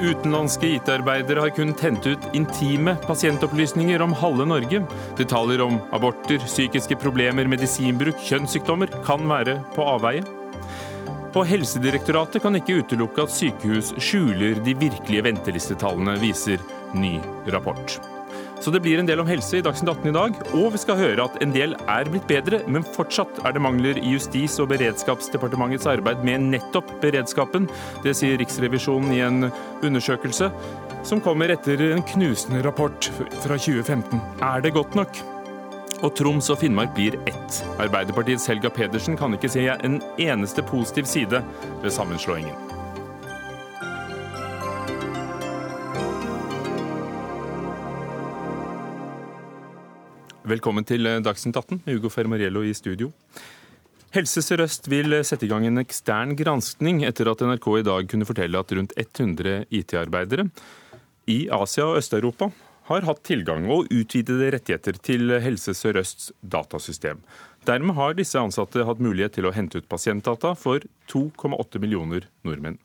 Utenlandske IT-arbeidere har kun tent ut intime pasientopplysninger om halve Norge. Detaljer om aborter, psykiske problemer, medisinbruk, kjønnssykdommer kan være på avveie. Og Helsedirektoratet kan ikke utelukke at sykehus skjuler de virkelige ventelistetallene, viser ny rapport. Så det blir en del om helse i Dagsnytt 18 i dag, og vi skal høre at en del er blitt bedre, men fortsatt er det mangler i Justis- og beredskapsdepartementets arbeid med nettopp beredskapen. Det sier Riksrevisjonen i en undersøkelse som kommer etter en knusende rapport fra 2015. Er det godt nok? Og Troms og Finnmark blir ett. Arbeiderpartiets Helga Pedersen kan ikke se en eneste positiv side ved sammenslåingen. Velkommen til eh, Dagsnytt 18 med Hugo Fermariello i studio. Helse Sør-Øst vil eh, sette i gang en ekstern granskning etter at NRK i dag kunne fortelle at rundt 100 IT-arbeidere i Asia og Øst-Europa har hatt tilgang og utvidede rettigheter til Helse Sør-Østs datasystem. Dermed har disse ansatte hatt mulighet til å hente ut pasientdata for 2,8 millioner nordmenn.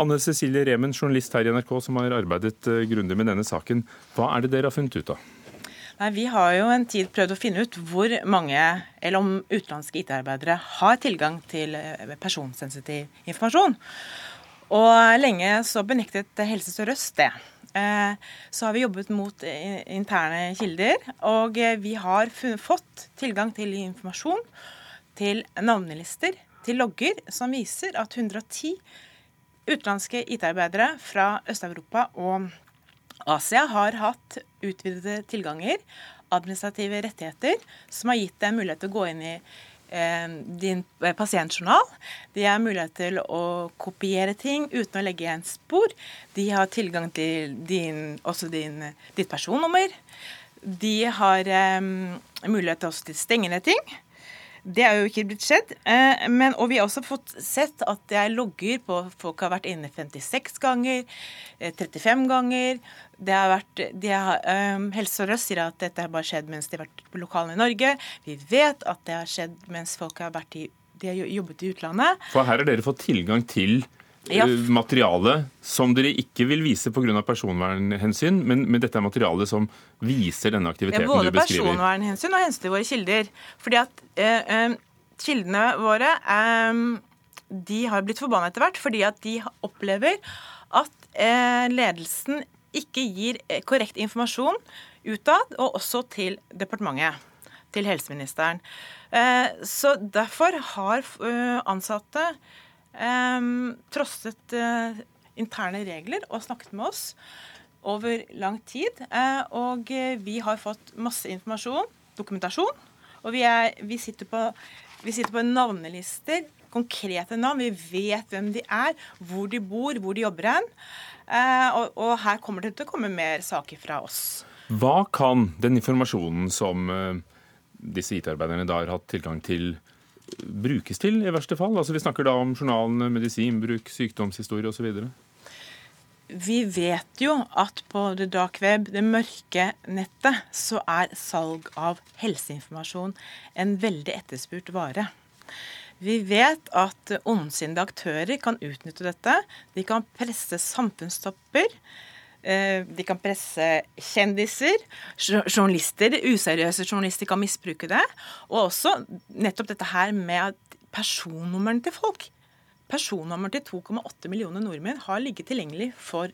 Anne Cecilie Remen, journalist her i NRK som har arbeidet eh, grundig med denne saken. Hva er det dere har funnet ut av? Nei, Vi har jo en tid prøvd å finne ut hvor mange, eller om utenlandske IT-arbeidere har tilgang til eh, personsensitiv informasjon. Og lenge så benektet Helse Sør-Øst det. Eh, så har vi jobbet mot interne kilder, og vi har fått tilgang til informasjon, til navnelister, til logger, som viser at 110 utenlandske IT-arbeidere fra Øst-Europa og Asia har hatt utvidede tilganger, administrative rettigheter, som har gitt dem mulighet til å gå inn i eh, din eh, pasientjournal. De har mulighet til å kopiere ting uten å legge igjen spor. De har tilgang til din, også din, ditt personnummer. De har eh, mulighet til å stenge ned ting. Det er jo ikke blitt skjedd. Eh, men, og vi har også fått sett at det er logger på folk har vært inne 56 ganger, 35 eh, ganger. Det har vært, de har, um, Helse Sør-Øst sier at dette har bare skjedd mens de har vært på lokalene i Norge. Vi vet at det har skjedd mens folk har, vært i, de har jobbet i utlandet. For her har dere fått tilgang til ja. Eh, materiale som dere ikke vil vise pga. personvernhensyn, men, men, dette er materiale som viser denne aktiviteten ja, du beskriver? Både personvernhensyn og hensyn til våre kilder. Fordi at eh, eh, Kildene våre eh, de har blitt forbanna etter hvert fordi at de opplever at eh, ledelsen ikke gir eh, korrekt informasjon utad, og også til departementet. Til helseministeren. Så derfor har ansatte trosset uh, interne regler og snakket med oss over lang tid. Uh, og eh, vi har fått masse informasjon, dokumentasjon. Og vi, er, vi, sitter på, vi sitter på navnelister, konkrete navn. Vi vet hvem de er, hvor de bor, hvor de jobber hen. Og, og, her kommer det til å komme mer saker fra oss. Hva kan den informasjonen som disse IT-arbeiderne da har hatt tilgang til, brukes til, i verste fall? Altså Vi snakker da om journalene, medisinbruk, sykdomshistorie osv. Vi vet jo at på det dark web, det mørke nettet, så er salg av helseinformasjon en veldig etterspurt vare. Vi vet at ondsinnede aktører kan utnytte dette. De kan presse samfunnstopper de kan presse kjendiser, journalister, useriøse journalister kan misbruke det. Og også nettopp dette her med personnumrene til folk. Personnummer til 2,8 millioner nordmenn har ligget tilgjengelig for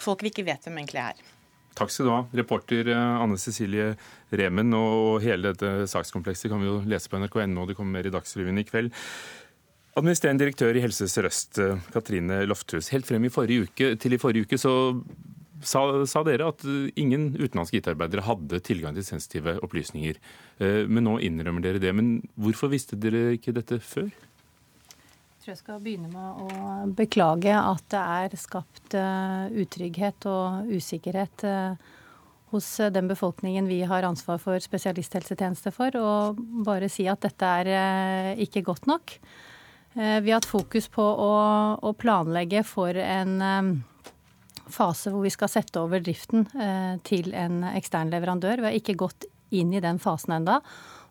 folk vi ikke vet hvem egentlig er. Takk skal du ha, reporter eh, Anne Cecilie Remen. Og hele dette sakskomplekset kan vi jo lese på nrk.no, det kommer mer i Dagsrevyen i kveld. Administrerende direktør i Helse Sør-Øst, eh, Katrine Lofthus. Helt frem i forrige uke, til i forrige uke så sa, sa dere at eh, ingen utenlandske IT-arbeidere hadde tilgang til sensitive opplysninger. Eh, men nå innrømmer dere det. Men hvorfor visste dere ikke dette før? Jeg tror jeg skal begynne med å beklage at det er skapt utrygghet og usikkerhet hos den befolkningen vi har ansvar for spesialisthelsetjeneste for, og bare si at dette er ikke godt nok. Eh, vi har hatt fokus på å, å planlegge for en eh, fase hvor vi skal sette over driften eh, til en ekstern leverandør. Vi har ikke gått inn i den fasen enda.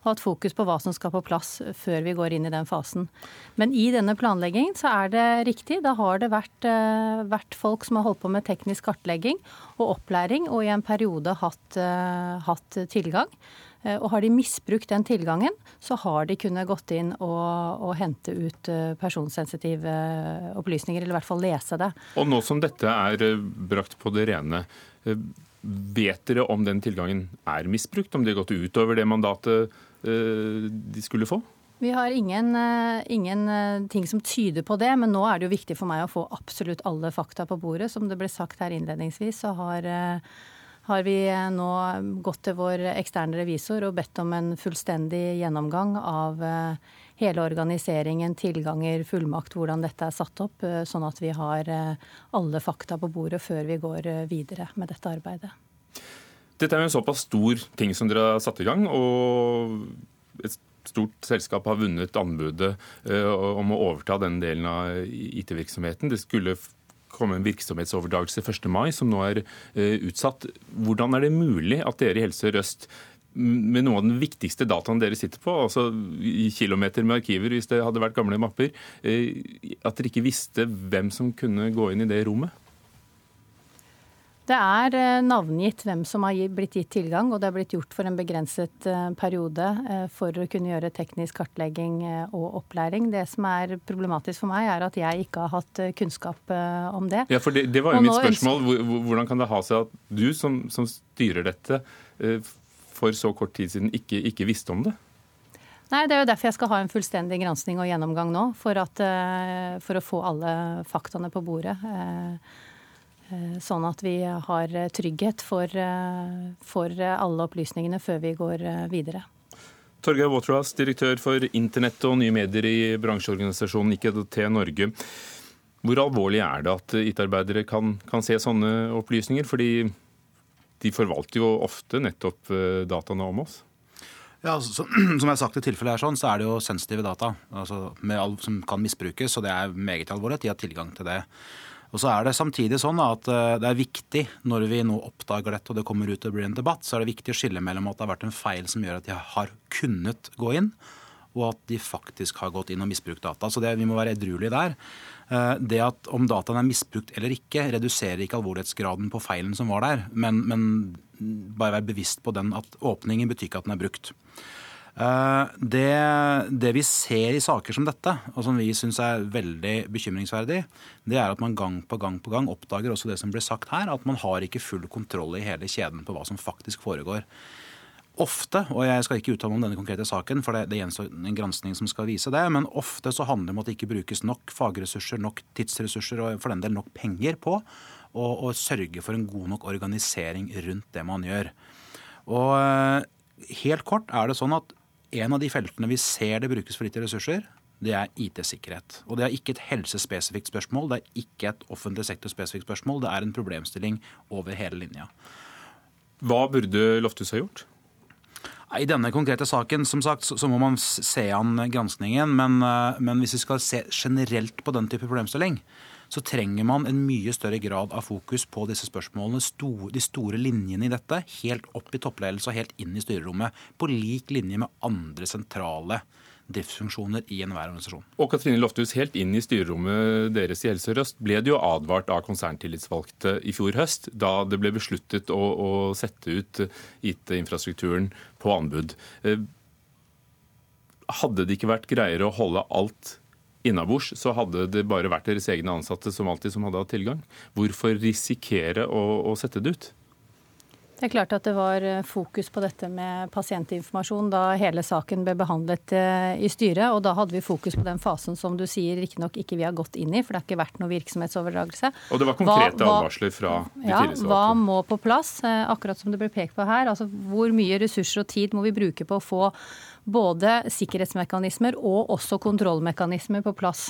og hatt fokus på hva som skal på plass før vi går inn i den fasen. Men i denne planleggingen så er det riktig. Da har det vært, vært folk som har holdt på med teknisk kartlegging og opplæring, og i en periode hatt, hatt tilgang. Uh, og har de misbrukt den tilgangen, så har de kunnet gått inn og, og hente ut personsensitive opplysninger, eller i hvert fall lese det. Og nå som dette er brakt på det rene, vet dere om den tilgangen er misbrukt? Om de har gått utover det mandatet Eh, de skulle få? Vi har ingen, eh, ingen, eh, ting som tyder på det, men nå er det jo viktig for meg å få absolutt alle fakta på bordet. Som det ble sagt her innledningsvis, så har, har vi nå gått til vår eksterne revisor og bedt om en fullstendig gjennomgang av hele organiseringen, tilganger, fullmakt, hvordan dette er satt opp, sånn at vi har alle fakta på bordet før vi går videre med dette arbeidet. Dette er jo en såpass stor ting som dere har satt i gang. og et stort selskap har vunnet anbudet om å overta den delen av IT-virksomheten. Det skulle komme en virksomhetsoverdragelse 1. mai, som nå er uh, utsatt. Hvordan er det mulig at dere i Helse Røst med noe av den viktigste dataen dere sitter på, altså kilometer med arkiver hvis det hadde vært gamle mapper, uh, at dere ikke visste hvem som kunne gå inn i det rommet? Det er eh, navngitt hvem som har blitt gitt tilgang, og det er blitt gjort for en begrenset eh, periode eh, for å kunne gjøre teknisk kartlegging og opplæring. Det som er problematisk for meg, er at jeg ikke har hatt kunnskap om det. Ja, for Det, det var jo mitt spørsmål. Hvordan kan det ha seg at du som, som styrer dette, for så kort tid siden ikke, ikke visste om det? Nei, Det er jo derfor jeg skal ha en fullstendig gransking og gjennomgang nå. For, at, for å få alle faktaene på bordet. Eh, sånn at vi har trygghet for, eh, for alle opplysningene før vi går eh, videre. Torgeir Waterhouse, direktør for internett og nye medier i bransjeorganisasjonen IKT Norge. Hvor alvorlig er det at IT-arbeidere kan, kan, se sånne opplysninger? Fordi de forvalter jo ofte nettopp dataene om oss. Ja, så, Som jeg har sagt i tilfellet her, sånn, så er det jo sensitive data altså all, som kan misbrukes. og Det er meget alvorlig at de har tilgang til det. Og så er det samtidig sånn at eh, det er viktig når vi nå oppdager dette og det kommer ut og blir en debatt, så er det viktig å skille mellom at det har vært en feil som gjør at de har kunnet gå inn, og at de faktisk har gått inn og misbrukt data. Så det, vi må være edruelige der. Eh, det at om dataen er misbrukt eller ikke, reduserer ikke alvorlighetsgraden på feilen som var der. Men, men bare være bevisst på den at åpningen betyr ikke at den er brukt. Eh, det, det, vi ser i saker som dette, og som vi syns er veldig bekymringsverdig, det er at man gang på gang på gang oppdager også det som ble sagt her, at man har ikke full kontroll i hele kjeden på hva som faktisk foregår. Ofte, og jeg skal ikke uttale meg om denne konkrete saken, for det, det gjenstår en granskning som skal vise det, men ofte så handler det om at det ikke brukes nok fagressurser, nok tidsressurser og for den del nok penger på å sørge for en god nok organisering rundt det man gjør. Og eh, helt kort er det sånn at en av de feltene vi ser det brukes for lite ressurser, det er IT-sikkerhet. Og det er ikke et helsespesifikt spørsmål, det er ikke et offentlig sektor-spesifikt spørsmål. Det er en problemstilling over hele linja. Hva burde Lofthus ha gjort? I denne konkrete saken som sagt, så må man se an granskningen. Men, eh, men hvis vi skal se generelt på den type problemstilling, så trenger man en mye større grad av fokus på disse spørsmålene, de store linjene i dette, helt opp i toppledelse og helt inn i styrerommet. På lik linje med andre sentrale driftsfunksjoner i enhver organisasjon. Og Katrine Lofthus, helt inn i styrerommet deres i Helse Sør-Øst ble det jo advart av konserntillitsvalgte i fjor høst, da det ble besluttet å, å sette ut IT-infrastrukturen på anbud. Eh, hadde det ikke vært greiere å holde alt innabords, så hadde det bare vært deres egne ansatte som alltid som hadde hatt tilgang. Hvorfor risikere å, å sette det ut? Det er klart at det var eh, fokus på dette med pasientinformasjon da hele saken ble behandlet eh, i styret. Og da hadde vi fokus på den fasen som du sier riktignok ikke vi har gått inn i, for det har ikke vært noe virksomhetsoverdragelse. Og det var konkrete hva, advarsler fra de ja, tillitsvalgte? Hva må på plass? Eh, akkurat som det ble pekt på her. Altså hvor mye ressurser og tid må vi bruke på å få både sikkerhetsmekanismer og også kontrollmekanismer på plass.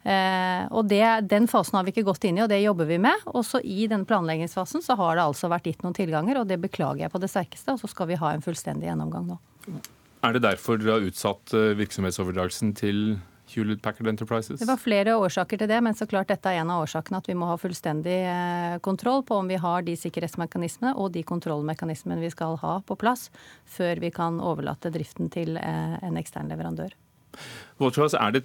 Eh, og det, Den fasen har vi ikke gått inn i, og det jobber vi med. Også i den planleggingsfasen så har det altså vært gitt noen tilganger, og det beklager jeg på det sterkeste. Og så skal vi ha en fullstendig gjennomgang nå. Er det derfor dere har utsatt eh, virksomhetsoverdragelsen til Hewlett Packard Enterprises? Det var flere årsaker til det, men så klart dette er en av årsakene at vi må ha fullstendig eh, kontroll på om vi har de sikkerhetsmekanismene og de kontrollmekanismene vi skal ha på plass før vi kan overlate driften til en ekstern leverandør. Waterhouse, er det,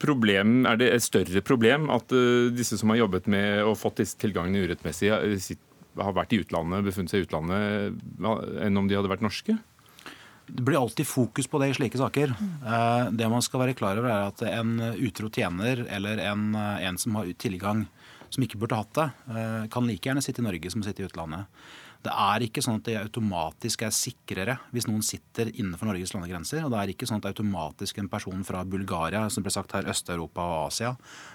problem, er det et større problem at uh, disse som har jobbet med og fått disse tilgangene urettmessig, har vært i utlandet, befunnet seg i utlandet, enn om de hadde vært norske? Det blir alltid fokus på det i slike saker. Eh, det man skal være klar over er at En utro tjener eller en, eh, en som har tilgang som ikke burde hatt det, eh, kan like gjerne sitte i Norge som sitte i utlandet. Det er ikke sånn at det automatisk er sikrere hvis noen sitter innenfor Norges landegrenser. Og det er ikke sånn at automatisk en person fra Bulgaria, som ble sagt her, Øst-Europa og Asia,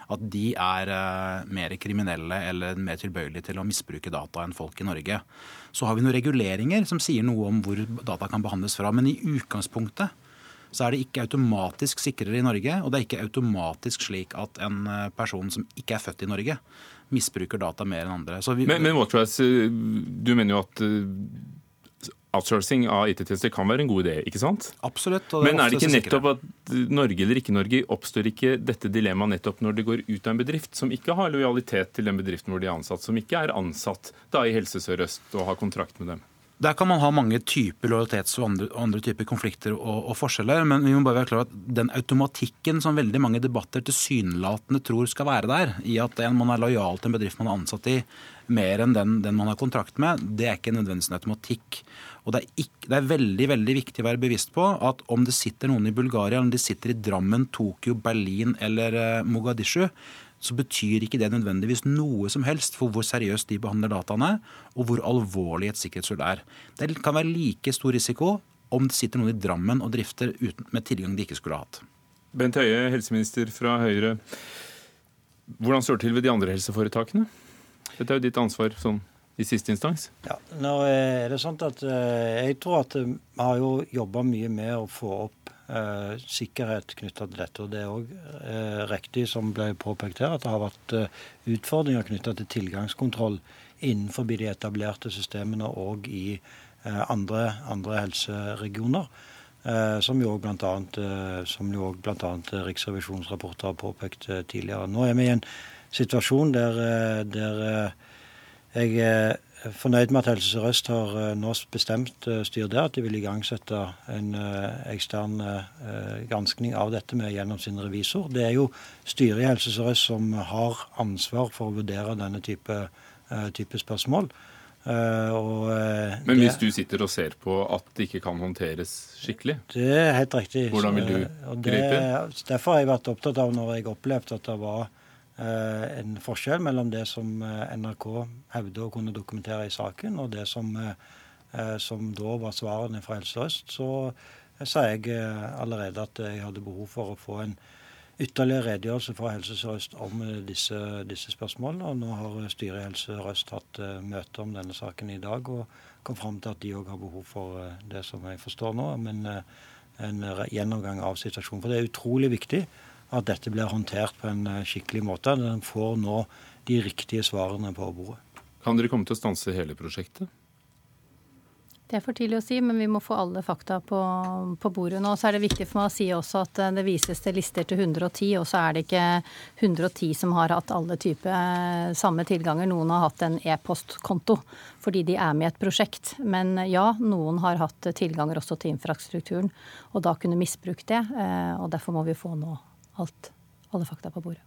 at de er uh, mer kriminelle eller mer tilbøyelige til å misbruke data enn folk i Norge. Så har vi noen reguleringer som sier noe om hvor data kan behandles fra. Men i utgangspunktet så er det ikke automatisk sikrere i Norge. Og det er ikke automatisk slik at en eh, person som ikke er født i Norge, misbruker data mer enn andre. Vi, men, men Waterhouse, eh, du mener jo at eh, outsourcing av IT-tjenester kan være en god idé, ikke sant? Absolutt. Er men er det ikke nettopp at Norge eller ikke Norge oppstår ikke dette dilemmaet nettopp når det går ut av en bedrift som ikke har lojalitet til den bedriften hvor de er ansatt, som ikke er ansatt da i Helse Sør-Øst og har kontrakt med dem? Der kan man ha mange typer lojalitets- og andre, andre, typer konflikter og, og, forskjeller. Men vi må bare være klar at den automatikken som veldig mange debatter tilsynelatende tror skal være der, i at man er lojal til en bedrift man er ansatt i mer enn den, den man har kontrakt med, det er ikke nødvendigvis en automatikk. Og det er, ikke, det er, veldig veldig viktig å være bevisst på at om det sitter noen i Bulgaria, eller om de sitter i Drammen, Tokyo, Berlin eller eh, Mogadishu, så betyr ikke det nødvendigvis noe som helst for hvor seriøst de behandler dataene, og hvor alvorlig et sikkerhetshull er. Det kan være like stor risiko om det sitter noen i Drammen og drifter uten, med tilgang de ikke skulle ha hatt. Bent Høie, helseminister fra Høyre. Hvordan står det til ved de andre helseforetakene? Dette er jo ditt ansvar sånn i siste instans. Ja, nå er det sånn at eh, Jeg tror at vi har jo jobba mye med å få opp eh, sikkerhet knytta til dette. og Det er òg eh, riktig som ble påpekt her, at det har vært eh, utfordringer knytta til tilgangskontroll innenfor de etablerte systemene og i eh, andre, andre, helseregioner. Som jo bl.a. Riksrevisjonens rapporter har påpekt tidligere. Nå er vi i en situasjon der, der jeg fornøyd med at Helse Sør-Øst har eh, nå bestemt styr styret der at de vil igangsette en eh, ekstern granskning av dette med gjennom sin revisor. Det er jo styret i Helse Sør-Øst som har ansvar for å vurdere denne type, type spørsmål. Og, Men hvis det, du sitter og ser på at det ikke kan håndteres skikkelig? Det er helt riktig. Hvordan vil du gripe inn? Derfor har jeg vært opptatt av, når jeg opplevde at det var Eh, en forskjell mellom det som eh, NRK hevder å kunne dokumentere i saken, og det som, eh, som da var svarene fra Helse Øst, så sa jeg allerede at jeg hadde behov for å få en ytterligere redegjørelse fra Helse Sør-Øst om disse, disse, spørsmålene. og Nå har styret i Helse Sør-Øst hatt møte om denne saken i dag og kom fram til at de òg har behov for det som jeg forstår nå, men en gjennomgang av situasjonen. For det er utrolig viktig at dette blir håndtert på en eh, skikkelig måte. Den får nå de riktige svarene på bordet. Kan dere komme til å stanse hele prosjektet? Det er for tidlig å si, men vi må få alle fakta på, på, bordet nå. Så er det viktig for meg å si også at eh, det vises til lister til 110, og så er det ikke 110 som har hatt alle typer eh, samme tilganger. Noen har hatt en e-postkonto fordi de er med i et prosjekt. Men ja, noen har hatt tilganger også til infrastrukturen, og da kunne misbrukt det. Og derfor må vi få nå alt, alle fakta på bordet.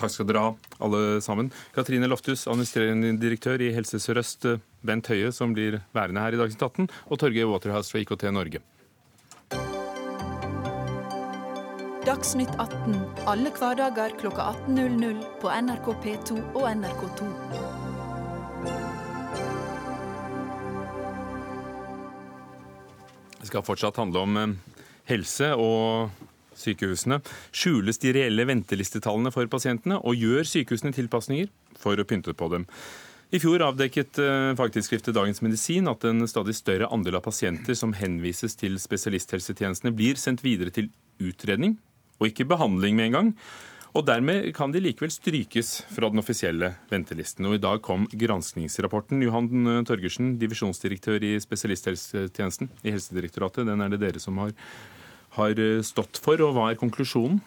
Takk skal dere ha, alle sammen. Katrine Lofthus, administrerende direktør i Helse Sør-Øst, Bent Høie, som blir værende her i Dagsnytt 18, og Torgeir Waterhouse fra IKT Norge. Dagsnytt 18 alle hverdager kl 18.00 på NRK P2 og NRK2. Det skal fortsatt handle om eh, helse og sykehusene, skjules de reelle ventelistetallene for pasientene, og gjør sykehusene tilpasninger for å pynte på dem. I fjor avdekket eh, fagtidsskriftet Dagens Medisin at en stadig større andel av pasienter som henvises til spesialisthelsetjenestene, blir sendt videre til utredning, og ikke behandling med en gang. Og Dermed kan de likevel strykes fra den offisielle ventelisten. Og I dag kom granskningsrapporten. Johan Torgersen, divisjonsdirektør i spesialisthelsetjenesten i Helsedirektoratet. Den er det dere som har har eh, stått for, og hva er konklusjonen?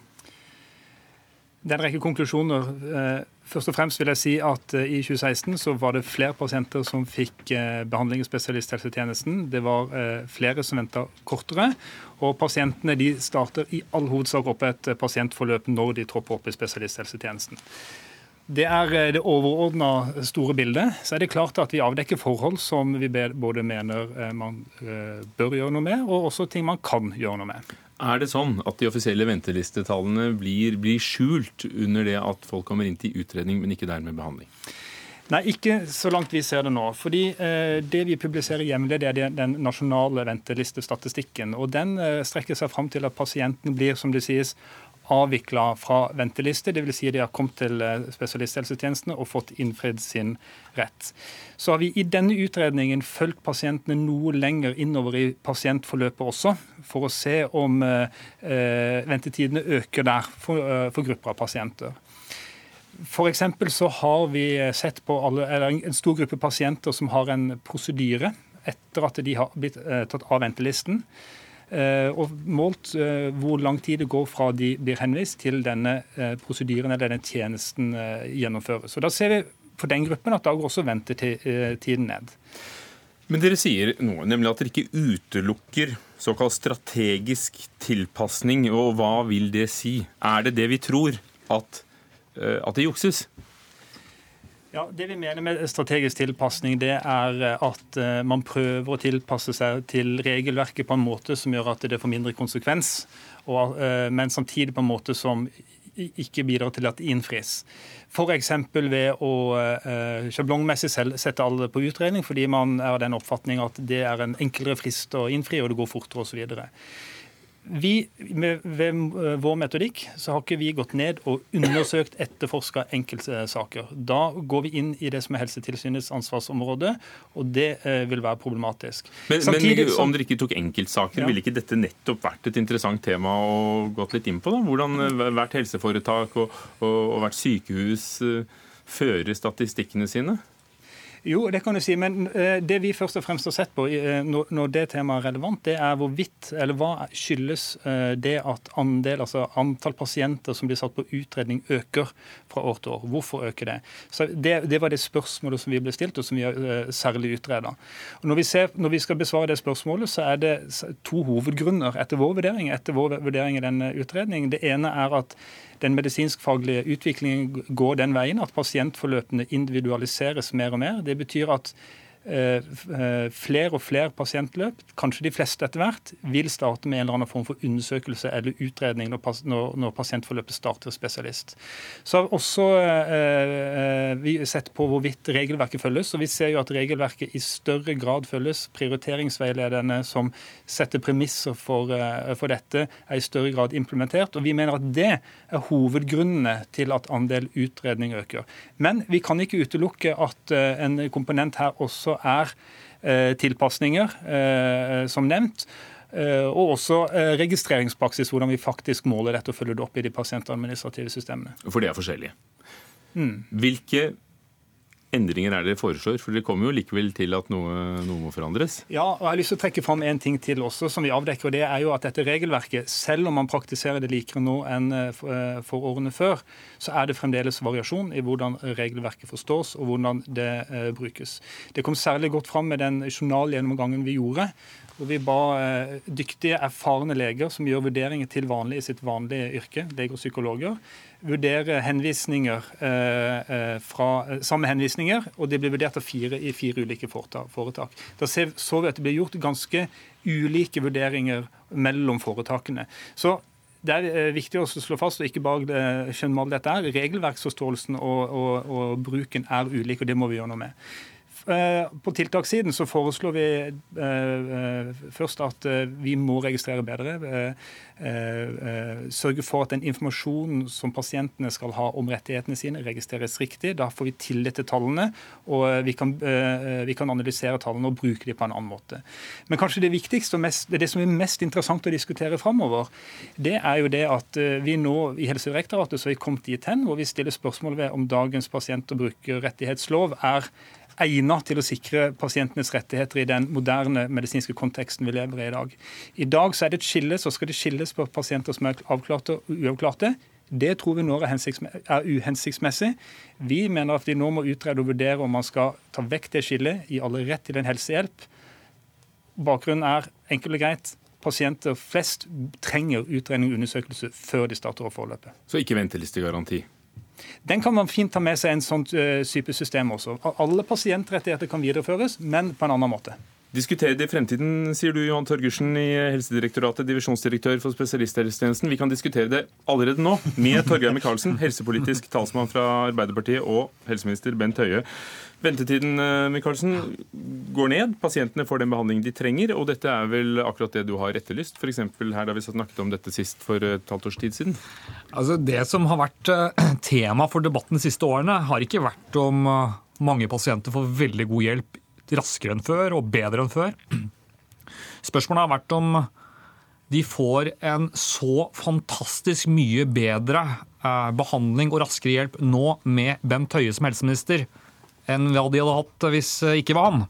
Det er en rekke konklusjoner. Eh, først og fremst vil jeg si at eh, I 2016 så var det flere pasienter som fikk eh, behandling i spesialisthelsetjenesten. Det var flere som venta kortere. Og pasientene de starter i all hovedsak opp et pasientforløp når de tropper opp i spesialisthelsetjenesten. Det er det overordna store bildet. Så er det klart at vi avdekker forhold som vi både mener man bør gjøre noe med, og også ting man kan gjøre noe med. Er det sånn at de offisielle ventelistetallene blir, blir, skjult under det at folk kommer inn til utredning, men ikke dermed behandling? Nei, ikke så langt vi ser det nå. Fordi eh, Det vi publiserer jevnlig, det er den nasjonale ventelistestatistikken. og Den eh, strekker seg fram til at pasienten blir som det sies, avvikla fra venteliste. Dvs. Si de har kommet til eh, spesialisthelsetjenestene og fått innfridd sin rett. Så har vi i denne utredningen fulgt pasientene noe lenger innover i pasientforløpet også, for å se om eh, eh ventetidene øker der for, for grupper av pasienter. For så har vi sett på alle, en stor gruppe pasienter som har en prosedyre etter at de har blitt tatt av ventelisten. Eh, og målt eh, hvor lang tid det går fra de blir henvist til denne eh, prosedyren eller denne tjenesten gjennomføres. Og Da ser vi for den gruppen at da går også ventetiden ned. Men dere sier noe, nemlig at dere ikke utelukker såkalt strategisk tilpasning. Og hva vil det si? Er det det vi tror, at, at det jukses? Ja, Det vi mener med strategisk tilpasning, det er eh, at eh, man prøver å tilpasse seg til regelverket på en måte som gjør at det får mindre konsekvens, og, eh, men samtidig på en måte som ikke bidrar til at det innfris. F.eks. ved å eh, sjablongmessig sette alle på utredning fordi man er av den oppfatning at det er en enklere frist å innfri, og det går fortere osv. Vi, med, ved eh, vår metodikk så har ikke vi gått ned og undersøkt, etterforska enkeltsaker. Da går vi inn i det som er Helsetilsynets ansvarsområde, og det eh, vil være problematisk. Men, Samtidig, men om dere ikke tok enkeltsaker, ja. ville ikke dette nettopp vært et interessant tema å gått litt inn på? da? Hvordan eh, hvert helseforetak og, og, og hvert sykehus uh, fører statistikkene sine? Jo, det kan du si. Men eh, det vi først og fremst har sett på eh, når det temaet er relevant, det er hvorvidt, eller hva skyldes eh, det at andel, altså antall pasienter som blir satt på utredning, øker fra år til år. Hvorfor øker det? Så Det, det var det spørsmålet som vi ble stilt, og som vi har særlig utreda. Når, når vi skal besvare det spørsmålet, så er det to hovedgrunner etter vår vurdering, etter vår vurdering i denne utredningen. Det ene er at den medisinskfaglige utviklingen går den veien at pasientforløpene individualiseres mer og mer. Det betyr at flere og flere pasientløp, kanskje de fleste etter hvert, vil starte med en eller annen form for undersøkelse eller utredning når, pasientforløpet starter spesialist. Så har også eh, vi sett på hvorvidt regelverket følges, og vi ser jo at regelverket i større grad følges. Prioriteringsveilederne som setter premisser for, for dette, er i større grad implementert. og Vi mener at det er hovedgrunnene til at andel utredning øker. Men vi kan ikke utelukke at en komponent her også er eh, tilpasninger, eh, som nevnt. Eh, og også registreringspraksis, hvordan vi faktisk måler dette og følger det opp i de pasientadministrative systemene. For det er forskjellige. Mm. Hvilke endringer er dere foreslår? For dere kommer jo likevel til at noe, noe, må forandres? Ja, og jeg har lyst til å trekke fram en ting til også som vi avdekker. og det er jo at dette regelverket, Selv om man praktiserer det likere nå enn for årene før, så er det fremdeles variasjon i hvordan regelverket forstås og hvordan det eh, brukes. Det kom særlig godt fram med den journalgjennomgangen vi gjorde. Hvor vi ba eh, dyktige, erfarne leger som gjør vurderinger til vanlig i sitt vanlige yrke, leger og psykologer, vurdere henvisninger eh, eh fra samme henvisninger, og de ble vurdert av fire i fire ulike foretak. Da så vi at det ble gjort ganske ulike vurderinger mellom foretakene. Så det er viktig å slå fast og ikke bare skjønnmale dette. er. Regelverksforståelsen og, og, og, bruken er ulik, og det må vi gjøre noe med. Eh, på tiltakssiden så foreslår vi eh, først at vi må registrere bedre. Sørge for at den informasjonen som pasientene skal ha om rettighetene sine, registreres riktig. Da får vi tillit til tallene, og vi kan, vi kan analysere tallene og bruke dem på en annen måte. Men kanskje det viktigste og mest, det som er mest interessant å diskutere framover, det er jo det at vi nå i Helsedirektoratet så har vi kommet dit hen hvor vi stiller spørsmål ved om dagens pasient- og brukerrettighetslov er egnet til å sikre pasientenes rettigheter i den moderne medisinske konteksten vi lever i i dag. I dag så er det et skille, så skal det skilles på pasienter som er avklarte og uavklarte. Det tror vi nå er uhensiktsmessig. Vi mener at vi nå må utrede og vurdere om man skal ta vekk det skillet, i alle rett til en helsehjelp. Bakgrunnen er enkelt og greit. Pasienter flest trenger utredning og undersøkelse før de starter å forløpet. Så ikke ventelistegaranti? Den kan man fint ta med seg en sånn eh, type system også. Alle pasientrettigheter kan videreføres, men på en annen måte. Diskutere det i fremtiden, sier du Johan Torgersen i Helsedirektoratet, divisjonsdirektør for spesialisthelsetjenesten. Vi kan diskutere det allerede nå med Torgeir Micaelsen, helsepolitisk talsmann fra Arbeiderpartiet, og helseminister Bent Høie. Ventetiden eh, Michaelsen, går ned, pasientene får den behandlingen de trenger, og dette er vel akkurat det du har etterlyst, f.eks. her da vi snakket om dette sist for et halvt års tid siden? Altså Det som har vært eh, tema for debatten de siste årene, har ikke vært om eh, mange pasienter får veldig god hjelp raskere enn før og bedre enn før. Spørsmålet har vært om de får en så fantastisk mye bedre eh, behandling og raskere hjelp nå med Bent Høie som helseminister enn hva de hadde hatt hvis ikke var han.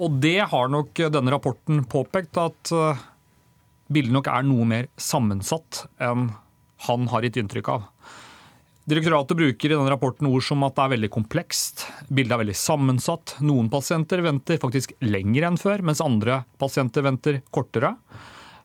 Og det har nok denne rapporten påpekt, at eh, bildet nok er noe mer sammensatt enn han har gitt inntrykk av. Direktoratet bruker i denne rapporten ord som at det er veldig komplekst, bildet er veldig sammensatt. Noen pasienter venter faktisk lenger enn før, mens andre pasienter venter kortere.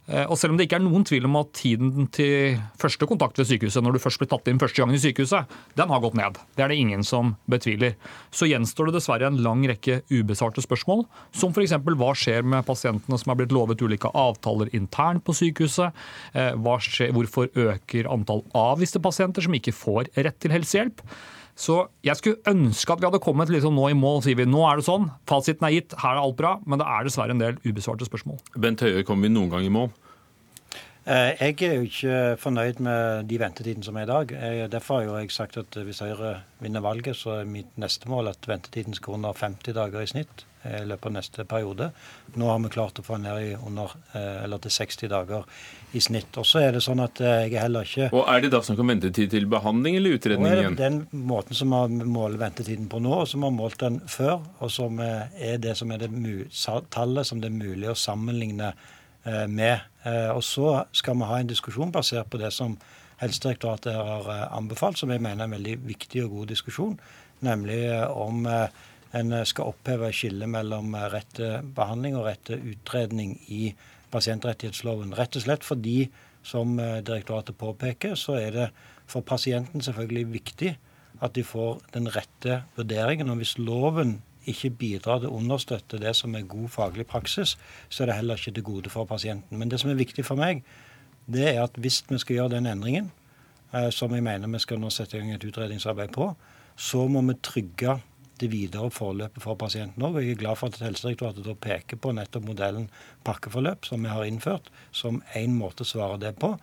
Eh, og selv om det ikke er noen tvil om at tiden til første kontakt ved sykehuset, når du først blir tatt inn første gangen i sykehuset, den har gått ned. Det er det ingen som betviler. Så gjenstår det dessverre en lang rekke ubesvarte spørsmål, som f.eks. hva skjer med pasientene som er blitt lovet ulike avtaler internt på sykehuset? Eh, skjer, hvorfor øker antall avviste pasienter som ikke får rett til helsehjelp? Så jeg skulle ønske at vi hadde kommet liksom nå i mål. sier vi. Nå er det sånn, fasiten er gitt, her er alt bra. Men det er dessverre en del ubesvarte spørsmål. Bent Høie, kommer vi noen gang i mål? Eh, jeg er jo ikke fornøyd med de ventetidene som er i dag. Jeg, derfor har jeg sagt at hvis Høyre vinner valget, så er mitt neste mål at ventetiden skal under 50 dager i snitt i løpet av neste periode. Nå har vi klart å få den ned i under, eh, eller til 60 dager i snitt. Og så er det sånn at eh, jeg er heller ikke Og Er det da snakk om ventetid til behandling eller utredning igjen? Den måten som vi måler ventetiden på nå, og som vi har målt den før, og som er det som er det tallet som det er mulig å sammenligne eh, med. Og så skal vi ha en diskusjon basert på det som Helsedirektoratet har anbefalt, som jeg mener er en veldig viktig og god diskusjon, nemlig om en skal oppheve skillet mellom rett til behandling og rett til utredning i pasientrettighetsloven. Rett og slett fordi, som eh, direktoratet påpeker, så er det for pasienten selvfølgelig viktig at de får den rette vurderingen. Og hvis loven ikke bidrar til å understøtte det som er god faglig praksis, så er det heller ikke til gode for pasienten. Men det som er viktig for meg, det er at hvis vi skal gjøre den endringen, eh, som jeg mener vi skal nå sette i gang et utredningsarbeid på, så må vi trygge det videre forløpet for pasienten òg. Jeg er glad for at Helsedirektoratet da peker på nettopp modellen pakkeforløp, som vi har innført, som én måte å svare det på.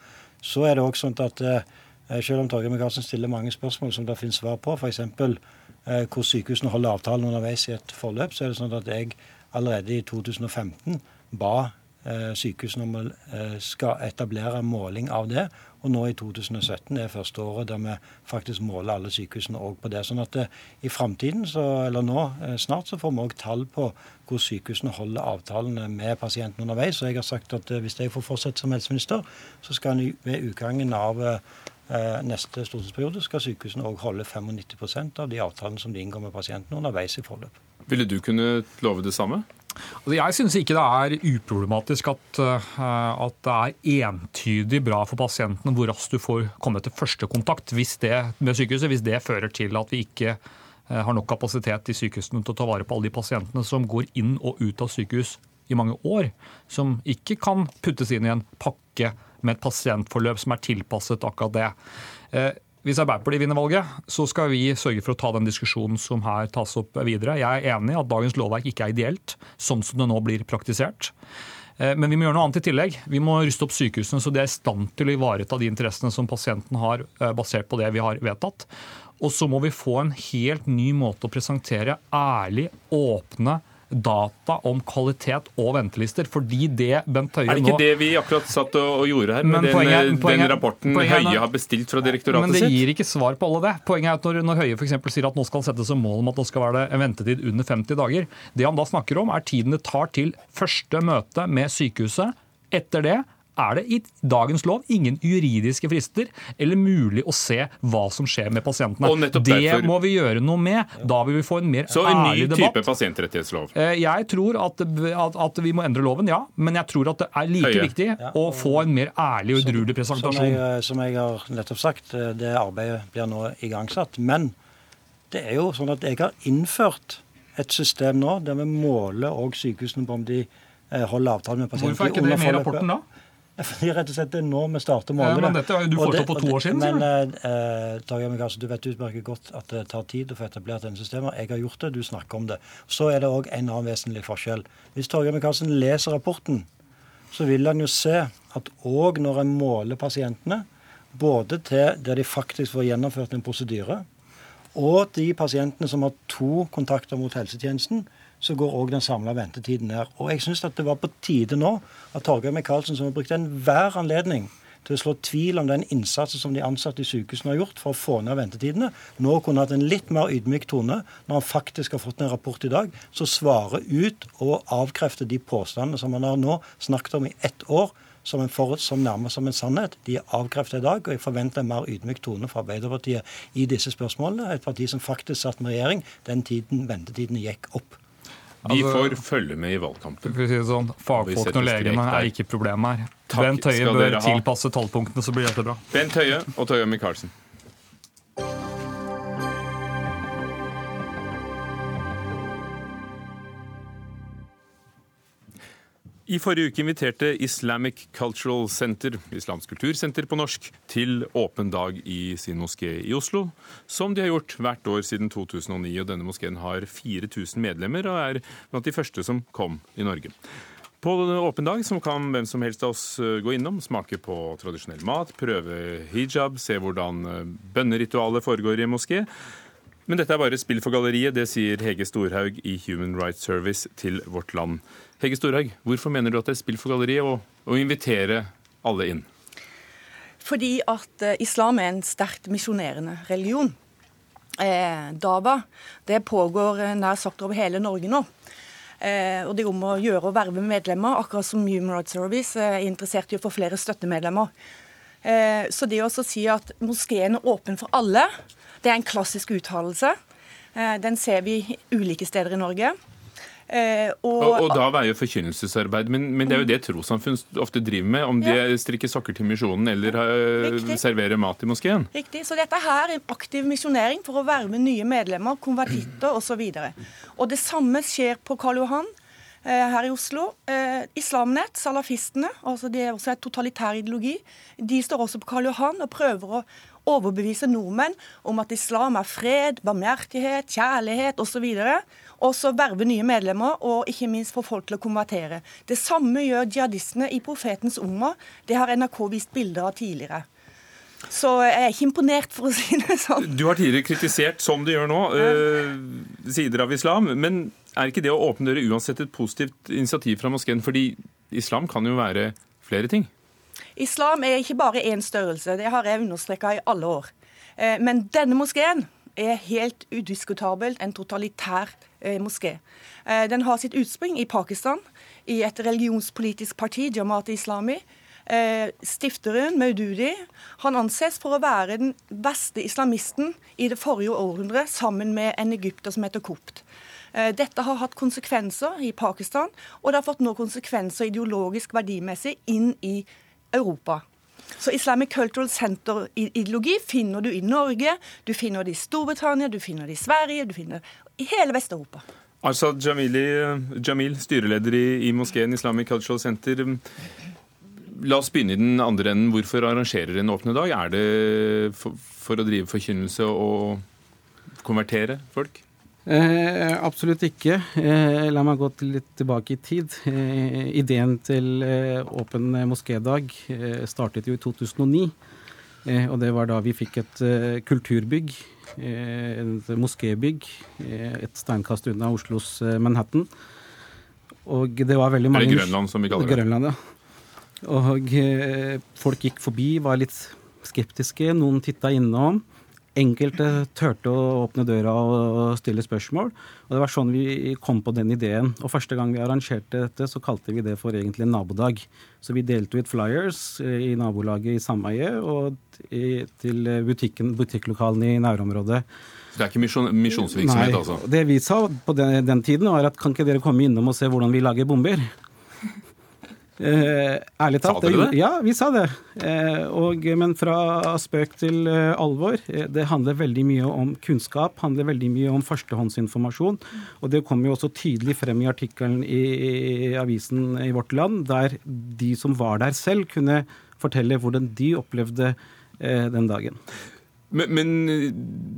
Så er det også sånn at eh, selv om Torgeir Micaelsen stiller mange spørsmål som det finnes svar på, f.eks. Eh, hvor sykehusene holder avtalen underveis i et forløp, så er det sånn at jeg allerede i 2015 ba eh, sykehusene om å eh, skal etablere måling av det. Og nå i 2017 er første året der vi faktisk måler alle sykehusene òg på det. Sånn at i framtiden, eller nå snart, så får vi òg tall på hvor sykehusene holder avtalene med pasientene underveis. Og jeg har sagt at hvis jeg får fortsette som helseminister, så skal en ved utgangen av neste stortingsperiode skal sykehusene òg holde 95% av de avtalene som de inngår med pasientene underveis i forløp. Ville du kunne love det samme? Altså, jeg syns ikke det er uproblematisk at, eh, at, det er entydig bra for pasientene hvor raskt du får komme til første kontakt med sykehuset, hvis det fører til at vi ikke eh, har nok kapasitet i sykehusene til å ta vare på alle de pasientene som går inn og ut av sykehus i mange år, som ikke kan puttes inn i en pakke med et pasientforløp som er tilpasset akkurat det. Eh, hvis Arbeiderpartiet vinner valget, så skal vi sørge for å ta den diskusjonen som her tas opp videre. Jeg er enig i at dagens lovverk ikke er ideelt, sånn som det nå blir praktisert. Eh, men vi må gjøre noe annet i tillegg. Vi må ruste opp sykehusene så de er i stand til å ivareta de interessene som pasienten har, eh, basert på det vi har vedtatt. Og så må vi få en helt ny måte å presentere ærlig, åpne, data om kvalitet og ventelister. Fordi det Bent Høie nå Er det ikke nå, det vi akkurat satt og, gjorde her, med poenget, den, poenget, den, rapporten poenget, Høie har bestilt fra direktoratet sitt? Men det gir ikke svar på alle det. Poenget er at når, når Høie f.eks. sier at nå skal sette som mål om at nå skal være det en ventetid under 50 dager, det han da snakker om er tiden det tar til første møte med sykehuset. Etter det er det i dagens lov ingen juridiske frister eller mulig å se hva som skjer med pasientene. Det derfor- må vi gjøre noe med. Da vil vi få en mer ærlig debatt. Så en ny type debatt. pasientrettighetslov. Eh, Jeg tror at, at, at vi må endre loven, ja. Men jeg tror at det er like Høye. viktig å få en mer ærlig og edruelig Som presentasjon. jeg, som jeg har nettopp sagt, eh, det arbeidet blir nå igangsatt. Men det er jo sånn at jeg har innført et system nå der vi måler og sykehusene på om de eh, holder avtale med pasienter. Hvorfor er ikke det med i rapporten da? Fordi rett og slett det er nå vi starter å måle Ja, men dette har jo du foreslått det- to år siden, Men eh, Torgeir Micaelsen, du vet utmerket godt at det tar tid å få etablert denne systemet. Jeg har gjort det, du snakker om det. Så er det òg en annen vesentlig forskjell. Hvis Torgeir Micaelsen leser rapporten, så vil han jo se at òg når en måler pasientene, både til der de faktisk får gjennomført en prosedyre, og de pasientene som har to kontakter mot helsetjenesten, så går òg den samla ventetiden ned. Og jeg syns det var på tide nå at Torgeir Micaelsen, som har brukt enhver anledning til å slå tvil om den innsatsen som de ansatte i sykehusene har gjort for å få ned ventetidene, nå kunne hatt en litt mer ydmyk tone når han faktisk har fått en rapport i dag som svarer ut og avkrefter de påstandene som han har nå snakket om i ett år, som, en forut, som nærmer som en sannhet. De er avkreftet i dag, og jeg forventer en mer ydmyk tone fra Arbeiderpartiet i disse spørsmålene. Et parti som faktisk satt med regjering den tiden ventetidene gikk opp. Vi Altså- får følge med i valgkampen. For å si det sånn, Fagfolkene og legene er ikke problemet her. Takk Bent Høie bør tilpasse tallpunktene, så blir dette bra. Bent Høie og Tøye Micaelsen. I forrige uke inviterte Islamic Cultural Center, Islamsk kultursenter på norsk, til åpen dag i sin moské i Oslo, som de har gjort hvert år siden 2009. og Denne moskeen har 4000 medlemmer og er blant de første som kom i Norge. På åpen dag så kan hvem som helst av oss eh, gå innom, smake på tradisjonell mat, prøve hijab, se hvordan eh, bønneritualet foregår i moské. Men dette er bare spill for galleriet, det sier Hege Storhaug i Human Rights Service til Vårt Land. Hege Storhaug, hvorfor mener du at det er spill for galleriet å, å invitere alle inn? Fordi at eh, islam er en sterkt misjonerende religion. Eh, Dava det pågår eh, nær sagt over hele Norge nå. Eh, og det er om å gjøre å verve medlemmer, akkurat som Human Rights Service eh, er interessert i å få flere støttemedlemmer. Eh, så det å si at moskeen er åpen for alle, det er en klassisk uttalelse. Den ser vi ulike steder i Norge. Eh, Og, og da veier forkynnelsesarbeid, men, men det er jo det trossamfunn ofte driver med, om de strikker sokker til misjonen eller eh, Riktig. serverer mat i moskeen. Riktig. Så dette her er en aktiv misjonering for å verve nye medlemmer, konvertitter osv. Og det samme skjer på Karl Johan her i Oslo. Eh, Islamnett, salafistene, altså det er også et totalitær ideologi, de står også på Karl Johan og prøver å overbevise nordmenn om at islam er fred, barmhjertighet, kjærlighet osv. Og så verve nye medlemmer, og ikke minst få folk til å konvertere. Det samme gjør jihadistene i profetens umma. Det har NRK vist bilder av tidligere. Så jeg er ikke imponert, for å si det sånn. Du har tidligere kritisert, som du gjør nå, eh, sider av islam. Men er ikke det å åpne dører uansett et positivt initiativ fra moskeen? Fordi islam kan jo være flere ting. Islam er ikke bare én størrelse, det har jeg understreka i alle år. Eh, Men denne moskeen er helt udiskutabelt en totalitær eh, moské. Eh, Den har sitt utspring i Pakistan, i et religionspolitisk parti, Jamaat Islami. Stifteren, Maududi, han anses for å være den beste islamisten i det forrige århundret, sammen med en egypter som heter Kopt. Eh, Dette har hatt konsekvenser i Pakistan, og det har fått nå konsekvenser ideologisk verdimessig inn i Europa. Så Islamic Cultural Center-ideologi finner du i Norge, du finner det i Storbritannia, du finner det i Sverige, du finner det i hele Vest-Europa. Arsad Jamili, Jamil, styreleder i, i moskeen Islamic Cultural Center. La oss begynne i den andre enden. Hvorfor arrangerer en åpne dag? Er det for, for å drive forkynnelse og konvertere folk? Eh, absolutt ikke. Eh, la meg gå til litt tilbake i tid. Eh, ideen til eh, Åpen moskédag eh, startet jo i 2009. Eh, og det var da vi fikk et kulturbygg, eh, et moskébygg, et steinkast unna Oslos Manhattan. Og det var veldig mange det Grønland, som vi kaller det? Grønland, ja. Og folk gikk forbi, var litt skeptiske. Noen titta innom. Enkelte turte å åpne døra og stille spørsmål. Og det var sånn vi kom på den ideen. Og første gang vi arrangerte dette, så kalte vi det for egentlig en nabodag. Så vi delte ut flyers i nabolaget i sameiet og til butikken, butikklokalene i nærområdet. Så det er ikke misjon, misjonsvirksomhet, altså? Det vi sa på den, den tiden, var at kan ikke dere komme innom og se hvordan vi lager bomber? Eh, ærlig talt. Sa dere det? Ja, vi sa det. Eh, og, men fra spøk til eh, alvor. Eh, det handler veldig mye om kunnskap, handler veldig mye om førstehåndsinformasjon. Og det kommer jo også tydelig frem i artikkelen i, i avisen i Vårt Land, der de som var der selv, kunne fortelle hvordan de opplevde eh, den dagen. Men, men,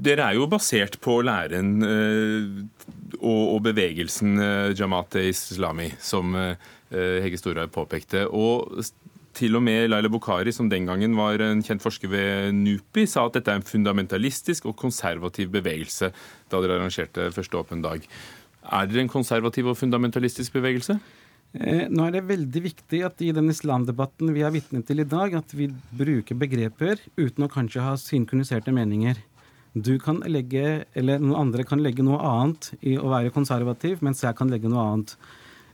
dere er jo basert på læren eh, og, og, bevegelsen eh, Jamaat Islami, som eh, Hege Storhaug påpekte. Og til og med Laila Bokhari, som den gangen var en kjent forsker ved NUPI, sa at dette er en fundamentalistisk og konservativ bevegelse da dere arrangerte første åpen dag. Er dere en konservativ og fundamentalistisk bevegelse? Eh, nå er det veldig viktig at i den islamdebatten vi er vitne til i dag, at vi bruker begreper uten å kanskje ha synkroniserte meninger. Du kan legge, eller noen andre kan legge noe annet i å være konservativ, mens jeg kan legge noe annet.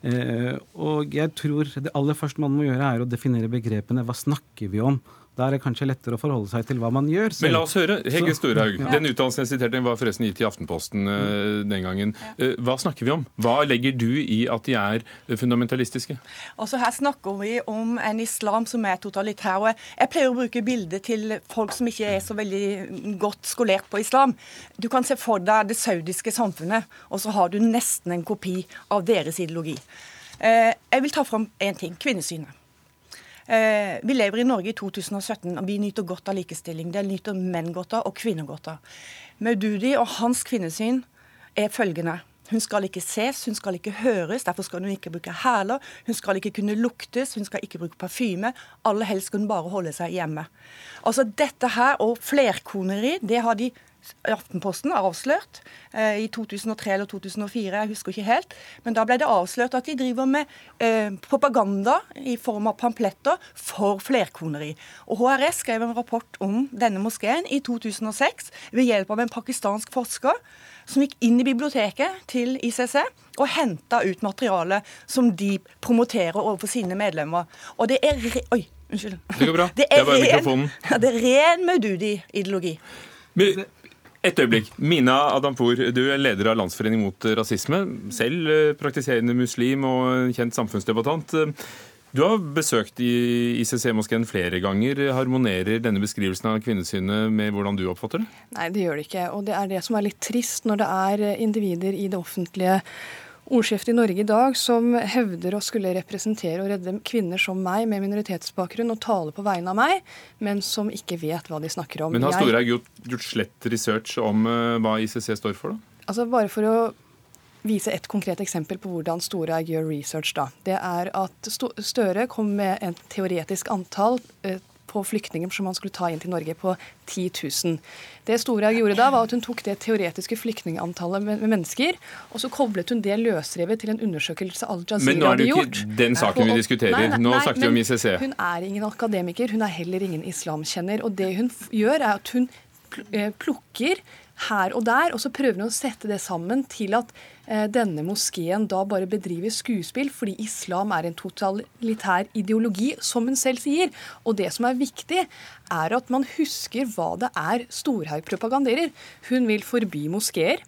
Eh, og jeg tror det aller første man må gjøre, er å definere begrepene. Hva snakker vi om? Da er det kanskje lettere å forholde seg til hva man gjør. Selv. Men la oss høre. Hege Storhaug, ja. den utdannelsen jeg siterte, var forresten gitt i Aftenposten uh, den gangen. Uh, hva snakker vi om? Hva legger du i at de er fundamentalistiske? Altså Her snakker vi om en islam som er totalitær. og Jeg pleier å bruke bilder til folk som ikke er så veldig godt skolert på islam. Du kan se for deg det saudiske samfunnet, og så har du nesten en kopi av deres ideologi. Uh, jeg vil ta fram én ting. Kvinnesynet. Eh, vi lever i Norge i 2017, og vi nyter godt av likestilling. Det nyter menn godt av, og kvinner godt av. Maududi og hans kvinnesyn er følgende. Hun skal ikke ses, hun skal ikke høres, derfor skal hun ikke bruke hæler. Hun skal ikke kunne luktes, hun skal ikke bruke parfyme. Aller helst skal hun bare holde seg hjemme. Altså Dette her og flerkoneri, det har de Aftenposten avslørt eh, i 2003 eller 2004, jeg husker ikke helt. Men da ble det avslørt at de driver med eh, propaganda i form av pampletter for flerkoneri. Og HRS skrev en rapport om denne moskeen i 2006 ved hjelp av en pakistansk forsker som gikk inn i biblioteket til ICC og henta ut materiale som de promoterer overfor sine medlemmer. Og det er re Oi, unnskyld. Det går bra. Det er, det er bare mikrofonen. Det er ren Maududi-ideologi. Et øyeblikk. Mina Adampour, du er leder av Landsforening mot rasisme. Selv eh, praktiserende muslim og kjent samfunnsdebattant. Du har besøkt ICC-moskeen flere ganger. Harmonerer denne beskrivelsen av kvinnesynet med hvordan du oppfatter det? Nei, det gjør det ikke. Og det er det som er litt trist når det er individer i det offentlige ordskiftet i Norge i dag som hevder å skulle representere og redde kvinner som meg med minoritetsbakgrunn og tale på vegne av meg, men som ikke vet hva de snakker om. Men har Storhaug gjort, gjort, slett research om uh, hva ICC står for, da? Altså Bare for å vise et konkret eksempel på hvordan Storhaug gjør research. da. Det er at Støre kom med et teoretisk antall uh, på flyktninger som man skulle ta inn til Norge på 10 000. Det Storhaug gjorde da, var at hun tok det teoretiske flyktningantallet med mennesker, og så koblet hun det løsrevet til en undersøkelse Al Jazeera hadde gjort. Men nå er det ikke den saken vi diskuterer. Nei, nei, nå snakker vi om ICC. Hun er ingen akademiker, hun er heller ingen islamkjenner. Og det hun gjør, er at hun eh, plukker her og der, og så prøver hun å sette det sammen til at Eh, denne moskeen da bare bedriver skuespill fordi islam er en totalitær ideologi, som hun selv sier. Og det som er viktig, er at man husker hva det er Storhaug propaganderer. Hun vil forby moskeer.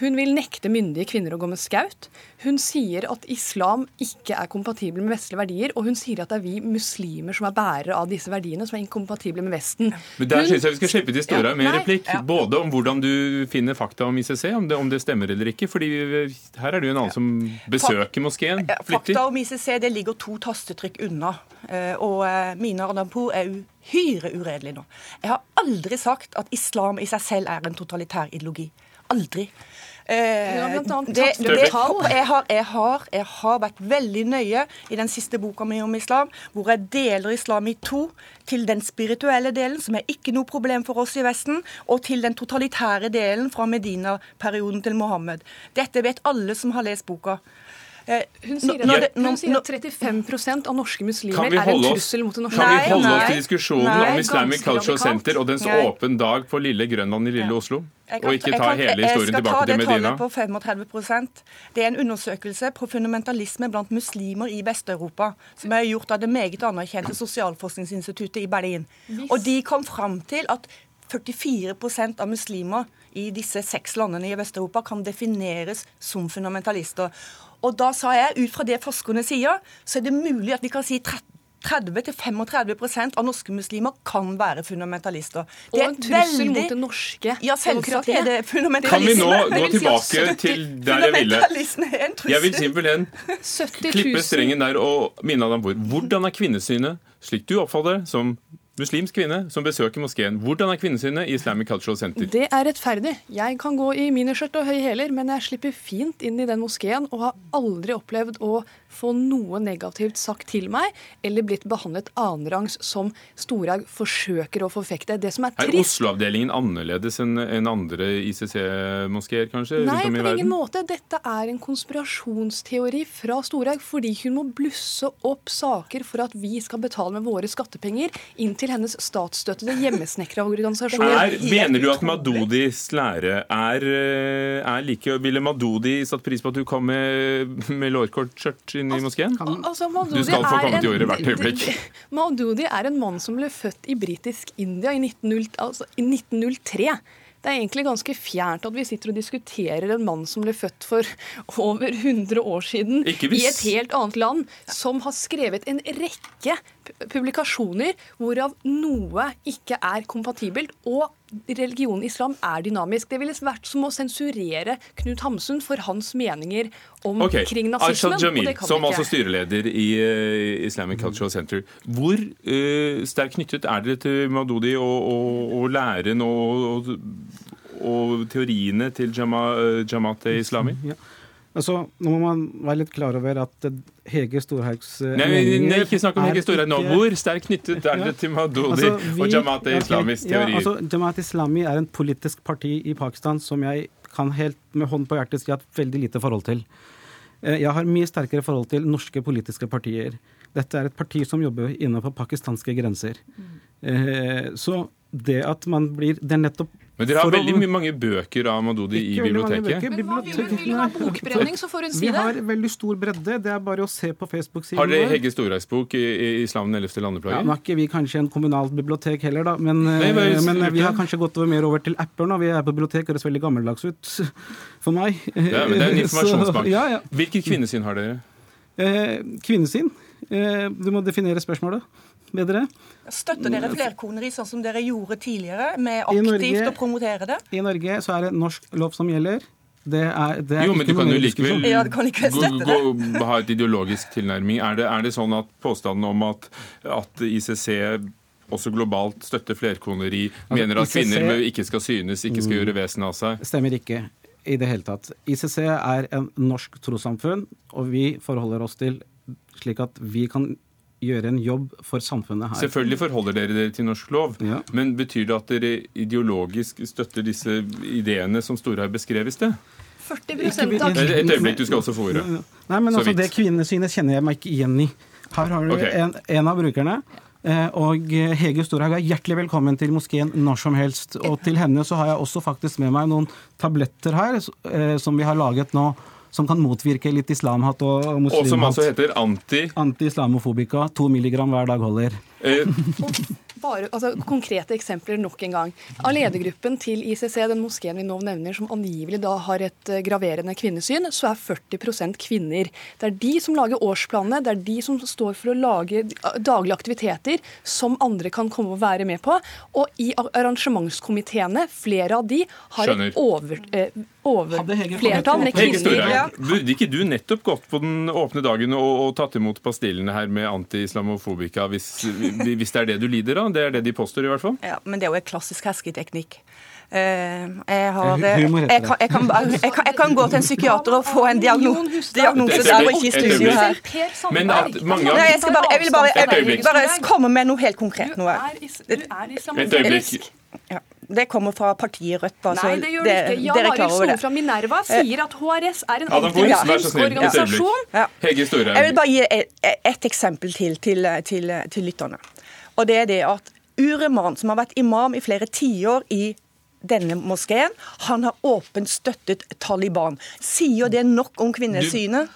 Hun vil nekte myndige kvinner å gå med skaut. Hun sier at islam ikke er kompatibel med vestlige verdier, og hun sier at det er vi muslimer som er bærere av disse verdiene, som er inkompatible med Vesten. Men Der syns jeg vi skal slippe til Storhaug med en replikk. Ja. Både om hvordan du finner fakta om ICC, om det, om det stemmer eller ikke. fordi her er det jo en annen som besøker moskeen flittig. Fakta om ICC det ligger to tastetrykk unna. Eh, og eh, Mina Radampour er uhyre uredelig nå. Jeg har aldri sagt at islam i seg selv er en totalitær ideologi. Aldri. Eh, det, det, jeg, har, jeg, har, jeg, har, vært veldig nøye i den siste boka mi om islam, hvor jeg deler islam i to. Til den spirituelle delen, som er ikke noe problem for oss i Vesten, og til den totalitære delen fra Medina-perioden til Mohammed. Dette vet alle som har lest boka. Eh, Hun sier, at, det- hun sier at 35% av norske muslimer er en trussel mot det norske Kan vi Nei, holde oss til diskusjonen nei, om Islamic Cultural. Center og dens Nei. åpen dag på lille Grønland i lille Oslo? Kan- Og ikke ta kan- hele historien tilbake til Medina? Jeg skal ta det tallet på 35 Det er en undersøkelse på fundamentalisme blant muslimer i Vest-Europa, som er gjort av det meget anerkjente Sosialforskningsinstituttet i Berlin. Og de kom fram til at 44% av muslimer i disse seks landene i Vest-Europa kan defineres som fundamentalister. Og da sa jeg, ut fra det forskerne sier, så er det mulig at vi kan si 30-35% av norske muslimer kan være fundamentalister. Og en trussel mot det norske Ja, demokratiet. er det Kan vi nå gå tilbake til der jeg ville? Fundamentalisme er en trussel. Jeg vil simpelthen klippe strengen der og minne deg om hvor. Hvordan er kvinnesynet, slik du oppfatter det, som muslimsk kvinne som besøker moskeen, hvordan er kvinnesynet i Islamic Cultural Center? Det er rettferdig. Jeg kan gå i miniskjørt og høye hæler, men jeg slipper fint inn i den moskeen og har aldri opplevd å få noe negativt sagt til meg, eller blitt behandlet annenrangs som Storhaug forsøker å forfekte. Det som er Er Oslo-avdelingen annerledes enn andre ICC-moskeer, kanskje? Nei, rundt om i på ingen måte. Dette er en konspirasjonsteori fra Storhaug fordi hun må blusse opp saker for at vi skal betale med våre skattepenger inn til hennes statsstøttede hjemmesnekra organisasjon. Er, mener du at Madodis lære er, eh, er like Ville Madodi satt pris på at du kom med, med lårkortskjørt inn i moskeen? Altså, Du skal få komme til ordet hvert øyeblikk. Maududi er en mann som ble født i britisk India i, 1900, altså, i 1903. Det er egentlig ganske fjernt at vi sitter og diskuterer en mann som ble født for over 100 år siden i et helt annet land, som har skrevet en rekke publikasjoner hvorav noe ikke er kompatibelt. og Religionen islam er dynamisk. Det ville vært som å sensurere Knut Hamsun for hans meninger omkring okay. kring nazismen. Arshad Jamil, og det kan som altså styreleder i eh, Islamic Cultural Center. Hvor uh, sterkt knyttet er dere til Madodi og, og, og læren og, og, og teoriene til Jama, uh, Jamaat Islami? Ja. Altså, nå må man være litt klar over at Hege Storhaugs eh, Nei, meninger nei, ikke snakk om Hege Storhaug nå. Hvor sterkt knyttet er det til Mahdoudi Altså, vi- og Jamaat Islamis teori? Ja, altså, Jamaat Islami er en politisk parti i Pakistan som jeg kan helt med hånd på hjertet si at veldig lite forhold til. Eh, Jeg har mye sterkere forhold til norske politiske partier. Dette er et parti som jobber innenfor pakistanske grenser. Eh, Så det at man blir Det er nettopp Men dere har for veldig mye- mange bøker av Madodi i biblioteket. Men hva, vil hun ha bokbrenning, så får hun si det. Vi har veldig stor bredde. Det er bare å se på Facebook-siden Har dere. Hegge Storreis-bok i, i 'Islam den 11. Ja, landeplage'? nå er ikke vi kanskje en kommunalt bibliotek heller, da. Men, Nei, bare eh, men vi har kanskje gått over mer over til apper nå. Vi er på bibliotek, høres veldig gammeldags ut for meg. Ja, men det er en Så, informasjonsbank. ja, ja. Hvilket kvinnesyn har dere? Eh, kvinnesyn. Eh, du må definere spørsmålet bedre. Støtter dere flerkoneri sånn som dere gjorde tidligere, med aktivt Norge- å promotere det? I Norge så er det norsk lov som gjelder. Det er, det er Jo, men du kan jo likevel. Ja, kan ikke gå, gå, ha et ideologisk tilnærming. Er det, er det sånn at påstanden om at, at ICC også globalt støtter flerkoneri, mener at ICC kvinner ikke skal synes, ikke skal gjøre vesen av seg? Stemmer ikke i det hele tatt. ICC er en norsk trossamfunn, og vi forholder oss til slik at vi kan gjøre en jobb for samfunnet her. Selvfølgelig forholder dere dere til norsk lov, Ja. men betyr det at dere ideologisk støtter disse ideene som Storhaug beskrev i sted? 40 Ikke- av Et et øyeblikk, du skal også få ordet. Nei, men altså. Det kvinnesynet kjenner jeg meg ikke igjen i. Her har du okay. en, en av brukerne. eh, Og eh, Hege Storhaug er hjertelig velkommen til moskeen når som helst. Og til henne så har jeg også faktisk med meg noen tabletter her eh, som vi har laget nå, som kan motvirke litt islamhat og Og som altså heter anti... Anti-islamofobika. To milligram hver dag holder. Eh, Bare, altså, konkrete eksempler nok en gang. Av ledergruppen til ICC, den moskeen vi nå nevner, som angivelig da har et eh, graverende kvinnesyn, så er 40% kvinner. Det er de som lager årsplanene, det er de som står for å lage eh, daglige aktiviteter som andre kan komme og være med på. Og i arrangementskomiteene, flere av de har Skjønner. et over, eh, over flertall med kvinner. Ja. burde ikke du nettopp gått på den åpne dagen og, og tatt imot pastillene her med anti-islamofobika, hvis, hvis det er det du lider av? Det er det de påstår, i hvert fall. Ja, men det er jo en klassisk hersketeknikk. Eh, jeg, har, Eh, jeg, kan, jeg, kan, jeg, kan, jeg kan gå til en psykiater og få en diagnose, diagnose der og ikke i studio her. Men at mange av- Nei, jeg skal bare, jeg vil bare, bare komme med noe helt konkret nå. Et øyeblikk. Ja. Det kommer fra partiet Rødt. Altså, Nei, det gjør det ikke. Jan Arild. Slo fra Minerva sier at HRS er en antimuslimsk et organisasjon. Hege Jeg vil bare gi et, et eksempel til, til, til til lytterne. Og det er det at Ureman, som har vært imam i flere tiår i denne moskeen, han har åpent støttet Taliban. Sier det nok om kvinnesynet?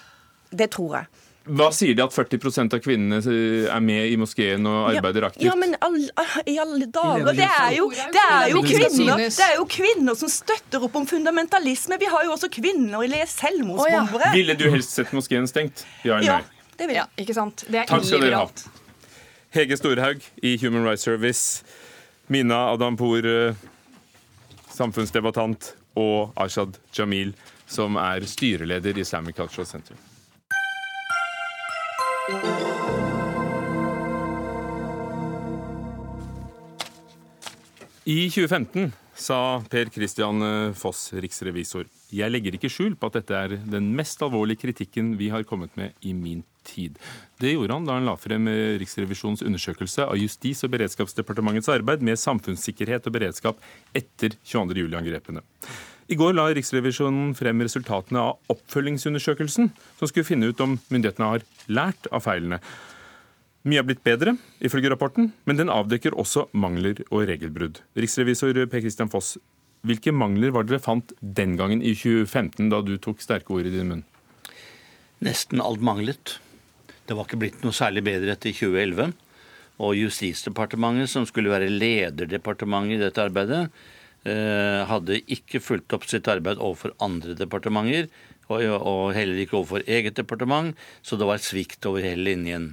Det tror jeg. Hva sier de at 40% av kvinnene er med i moskeen og arbeider aktivt? Ja, men all, i alle dager Det er jo, det er jo kvinner Det er jo kvinner som støtter opp om fundamentalisme. Vi har jo også kvinner i selvmordsbombere. Ville du helst sett moskeen stengt? Ja eller Ja, det vil jeg. Ja, ikke sant? Det er Takk skal dere ha. Hege Storhaug i Human Rights Service, Mina Adampour, eh, samfunnsdebattant, og Ashad Jamil, som er styreleder i Islamic Cultural Center. I 2015 sa Per Christian Foss, riksrevisor, jeg legger ikke skjul på at dette er den mest alvorlige kritikken vi har kommet med i min tid. Det gjorde han da han la frem Riksrevisjonens undersøkelse av Justis- og beredskapsdepartementets arbeid med samfunnssikkerhet og beredskap etter 22. I går la Riksrevisjonen frem resultatene av oppfølgingsundersøkelsen, som skulle finne ut om myndighetene har lært av feilene. Mye er blitt bedre, ifølge rapporten, men den avdekker også mangler og regelbrudd. Riksrevisor Per Christian Foss, hvilke mangler var dere fant den gangen i 2015, da du tok sterke ord i din munn? Nesten alt manglet. Det var ikke blitt noe særlig bedre etter 2011. Og Justisdepartementet, som skulle være lederdepartementet i dette arbeidet, hadde ikke fulgt opp sitt arbeid overfor andre departementer, og, heller ikke overfor eget departement, så det var svikt over hele linjen.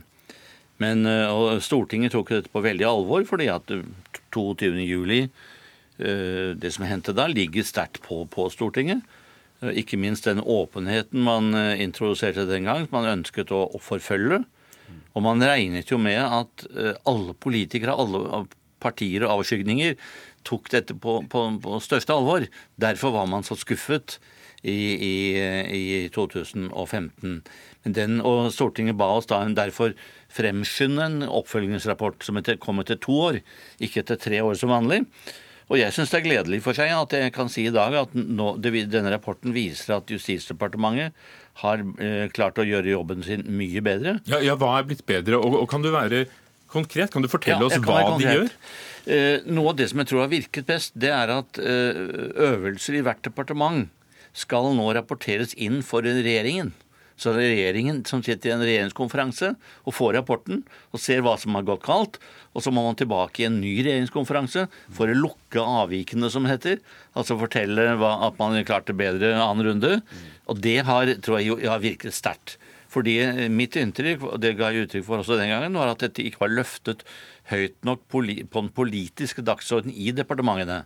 Men eh, Stortinget tok dette på veldig alvor, fordi at 22. juli, eh, det som hendte da, ligger sterkt på, på Stortinget. Eh, Ikke minst den åpenheten man eh, introduserte den gang, man ønsket å, å forfølge. Og man regnet jo med at eh, alle politikere, alle partier og avskygninger tok dette på, på, på største alvor. Derfor var man så skuffet i, i, i 2015. Men den, og Stortinget ba oss da derfor fremskynde en oppfølgingsrapport som etter, kom etter to år, ikke etter tre år som vanlig. Og jeg syns det er gledelig for seg at jeg kan si i dag at nå, det, denne rapporten viser at Justisdepartementet har eh, klart å gjøre jobben sin mye bedre. Ja, ja hva er blitt bedre? Og, og kan du være konkret? Kan du fortelle Ja, oss hva de gjør? Eh, Noe av det som jeg tror har virket best, det er at eh, øvelser i hvert departement skal nå rapporteres inn for regjeringen. Så det er regjeringen som sitter i en regjeringskonferanse og får rapporten og ser hva som har gått galt. Og så må man tilbake i en ny regjeringskonferanse for å lukke avvikene, som det heter. Altså fortelle hva, at man klarte bedre annen runde. Og det har, tror jeg har virket sterkt. Fordi mitt inntrykk, og det ga jeg uttrykk for også den gangen, var at dette ikke var løftet høyt nok på den politiske dagsordenen i departementene.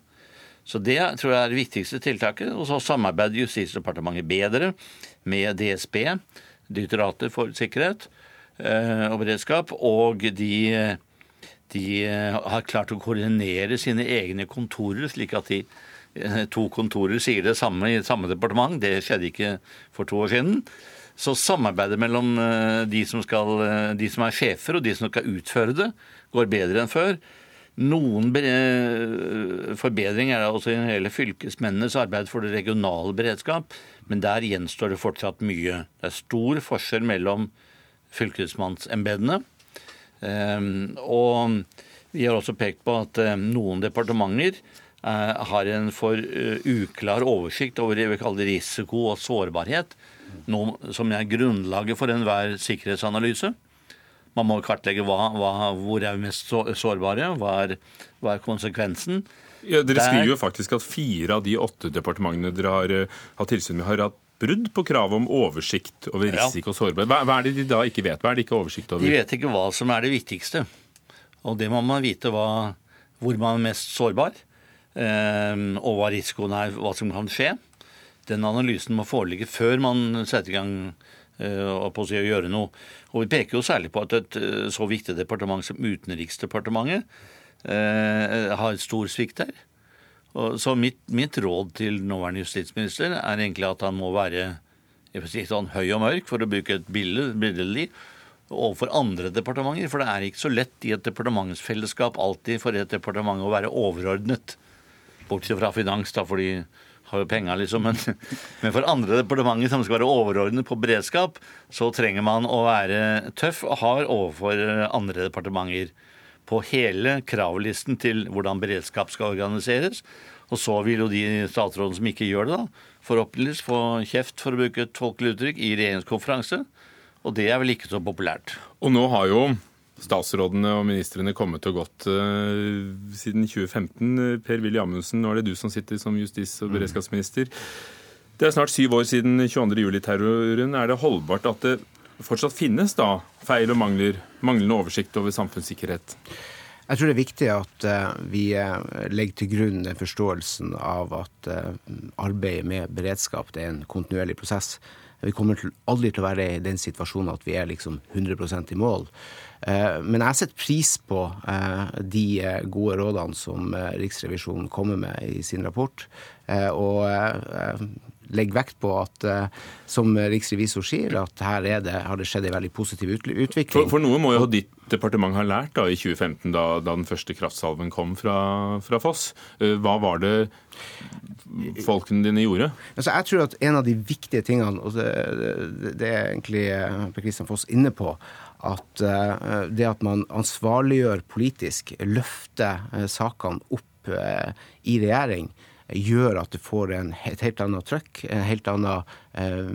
Så det tror jeg er det viktigste tiltaket. Og så samarbeider Justisdepartementet bedre med DSB, Direktoratet for sikkerhet eh, og beredskap, og de, de har klart å koordinere sine egne kontorer, slik at de eh, to kontorer sier det samme i samme departement. Det skjedde ikke for to år siden. Så samarbeidet mellom eh, de som, skal, eh, de som er sjefer og de som skal utføre det, går bedre enn før. Noen forbedring forbedringer er det også i hele fylkesmennenes arbeid for det regionale beredskap, men der gjenstår det fortsatt mye. Det er stor forskjell mellom fylkesmannsembetene. Ehm, Og vi har også pekt på at eh, noen departementer eh, har en for eh, uklar oversikt over det vi kaller risiko og sårbarhet, noe som er grunnlaget for enhver sikkerhetsanalyse. Man må kartlegge hva, hva, hvor er vi mest sårbare, hva er, hva er konsekvensen. Ja, dere Der- skriver jo faktisk at fire av de åtte departementene dere har eh, hatt tilsyn med, har hatt brudd på kravet om oversikt over risiko og sårbarhet. Hva, hva er det de da ikke vet? Hva er det ikke oversikt over? De vet ikke hva som er det viktigste. Og det må man vite hva, hvor man er mest sårbar, eh, og hva risikoen er, hva som kan skje. Den analysen må foreligge før man setter i gang eh, og på å si å gjøre noe. Og vi peker jo særlig på at et eh, så viktig departement som Utenriksdepartementet eh, har stor svikt der. Og, så mitt, mitt råd til nåværende justisminister er egentlig at han må være si sånn høy og mørk, for å bruke et billedlig, overfor andre departementer. For det er ikke så lett i et departementsfellesskap alltid for et departement å være overordnet. Bortsett fra finans, da, for de har jo penga, liksom. Men, men, for andre departementer som skal være overordnet på beredskap, så trenger man å være tøff og hard overfor andre departementer på hele kravlisten til hvordan beredskap skal organiseres. Og så vil jo de statsrådene som ikke gjør det, da, forhåpentligvis få kjeft, for å bruke et folkelig uttrykk, i regjeringskonferanse. Og det er vel ikke så populært. Og nå har jo statsrådene og ministrene kommet og gått uh, siden 2015. Per-Willy Amundsen, nå er det du som sitter som justis- og beredskapsminister. Det er snart syv år siden 22.07-terroren. Er det holdbart at det fortsatt finnes da feil og mangler, manglende oversikt over samfunnssikkerhet? Jeg tror det er viktig at uh, vi uh, legger til grunn den forståelsen av at arbeidet med beredskap det er en kontinuerlig prosess. Vi kommer aldri til å være i den situasjonen at vi er liksom 100% i mål. Men jeg setter pris på de gode rådene som Riksrevisjonen kommer med i sin rapport. Og legger vekt på at, som riksrevisor sier, at her det, har det skjedd en veldig positiv utvikling. For, for noe må jo ditt departement ha lært da i 2015, da, da den første kraftsalven kom fra, fra, Foss. Hva var det folkene dine gjorde? Altså, jeg tror at en av de viktige tingene, og det, det er egentlig Per Kristian Foss inne på, at det at man ansvarliggjør politisk, løfter sakene opp i regjering, gjør at du får en, et helt annet trøkk, en helt annen eh,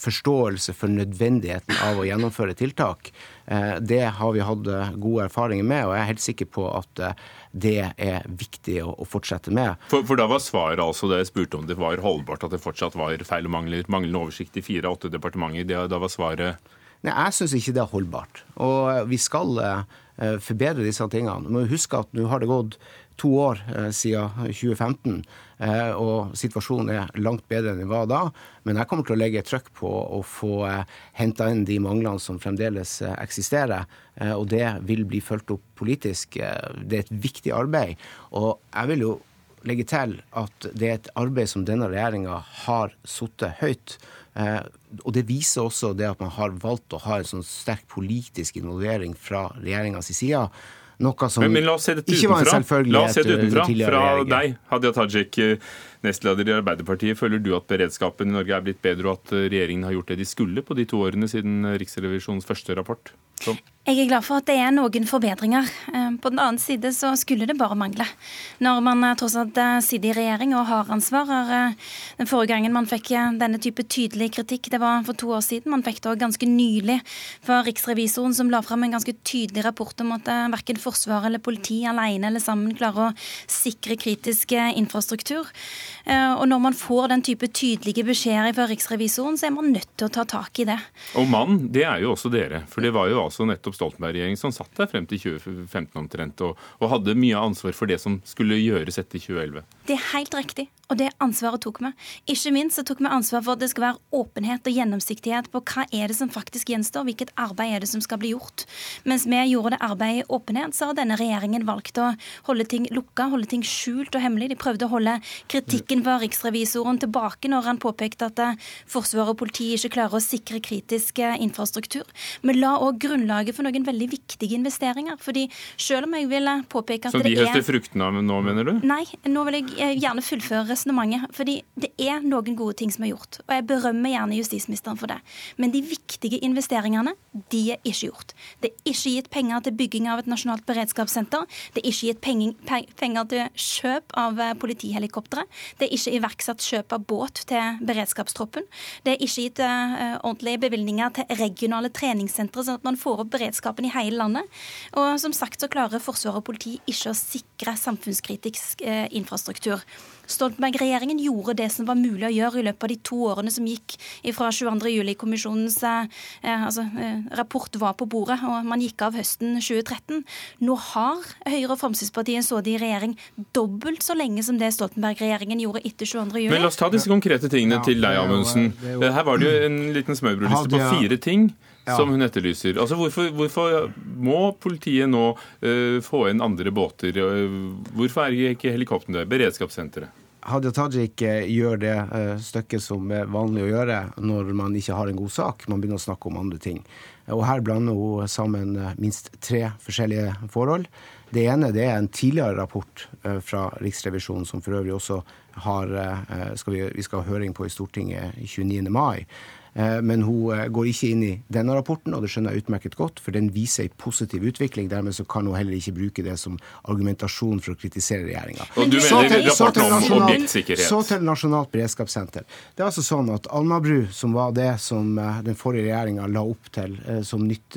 forståelse for nødvendigheten av å gjennomføre tiltak. Eh, det har vi hatt eh, gode erfaringer med, og jeg er helt sikker på at eh, det er viktig å, å fortsette med. For, for, da var svaret altså det jeg spurte om det var holdbart at det fortsatt var feil og mangler, manglende oversikt i fire av åtte departementer. Det, da var svaret Nei, Jeg syns ikke det er holdbart. Og vi skal eh, forbedre disse tingene. Må huske at nå har det gått to år eh, siden 2015, eh, og situasjonen er langt bedre enn den var da. Men jeg kommer til å legge trøkk på å få eh, henta inn de manglene som fremdeles eksisterer. Og det vil bli fulgt opp politisk. Det er et viktig arbeid. Og jeg vil jo legge til at det er et arbeid som denne regjeringa har sittet høyt. Og det viser også det at man har valgt å ha en sånn sterk politisk involvering fra regjeringas side. Noe som men, men la oss se dette ikke var en selvfølgelighet. La oss se det utenfra. Fra deg, Hadia Tajik, nestleder i Arbeiderpartiet. Føler du at beredskapen i Norge er blitt bedre, og at regjeringen har gjort det de skulle på de to årene siden Riksrevisjonens første rapport? Sånn. Jeg er glad for at det er noen forbedringer. Eh, på den annen side så skulle det bare mangle. Når man eh, tross alt eh, sitter i regjering og har ansvar. Den forrige gangen man fikk denne type tydelig kritikk, det var for to år siden. Man fikk det òg ganske nylig fra riksrevisoren, som la fram en ganske tydelig rapport om at verken Forsvaret eller politiet alene eller sammen klarer å sikre kritisk infrastruktur. Og når man får den type tydelige beskjeder fra riksrevisoren, så er man nødt til å ta tak i det. Og mann, det er jo også dere. For det var jo altså nettopp Stoltenberg-regjeringen som satt der frem til 2015 omtrent, og, og, hadde mye ansvar for det som skulle gjøres etter 2011. Det er helt riktig, og det ansvaret tok vi. Ikke minst så tok vi ansvar for at det skal være åpenhet og gjennomsiktighet på hva er det som faktisk gjenstår, hvilket arbeid er det som skal bli gjort. Mens vi gjorde det arbeidet i åpenhet, så har denne regjeringen valgt å holde ting lukka, holde ting skjult og hemmelig. De prøvde å holde kritikken fra riksrevisoren tilbake når han påpekte at eh, Forsvaret og politiet ikke klarer å sikre kritisk eh, infrastruktur. Vi la òg grunnlaget for noen veldig viktige investeringer. fordi selv om jeg vil påpeke at det er... Så de høster er... fruktene av nå, mener du? Nei, nå vil jeg gjerne fullføre resonnementet. Fordi det er noen gode ting som er gjort. Og jeg berømmer gjerne justisministeren for det. Men de viktige investeringene, de er ikke gjort. Det er ikke gitt penger til bygging av et nasjonalt beredskapssenter. Det er ikke gitt penger til kjøp av eh, politihelikoptre. Det er ikke iverksatt kjøp av båt til beredskapstroppen. Det er ikke gitt uh, ordentlige bevilgninger til regionale treningssentre, sånn at man får opp beredskapen i hele landet. Og som sagt så klarer Forsvaret og politi ikke å sikre samfunnskritisk eh, infrastruktur. Stoltenberg-regjeringen gjorde det som var mulig å gjøre i løpet av de to årene som gikk fra 22.07-kommisjonens eh, eh, altså, eh, rapport var på bordet, og man gikk av høsten 2013. Nå har Høyre og Fremskrittspartiet sittet i regjering dobbelt så lenge som det Stoltenberg-regjeringen gjorde etter 22.07. Men la oss ta disse konkrete tingene til deg, Amundsen. Her var det jo en liten smørbrødliste på fire ting. Ja. som hun etterlyser. Altså hvorfor, hvorfor, må politiet nå uh, få inn andre båter? Hvorfor er ikke helikoptrene der? Beredskapssenteret? Hadia Tajik eh, gjør det eh, stykket som er vanlig å gjøre når man ikke har en god sak. Man begynner å snakke om andre ting. Og her blander hun sammen eh, minst tre forskjellige forhold. Det ene det er en tidligere rapport eh, fra Riksrevisjonen, som for øvrig også har, eh, skal vi, vi skal ha høring på i Stortinget 29. mai. Eh, men hun eh, går ikke inn i denne rapporten, og det skjønner jeg utmerket godt, for den viser en positiv utvikling. Dermed så kan hun heller ikke bruke det som argumentasjon for å kritisere regjeringa. Så så? Så til Nasjonalt beredskapssenter. Det er altså sånn at Alnabru, som var det som eh, den forrige regjeringa la opp til som nytt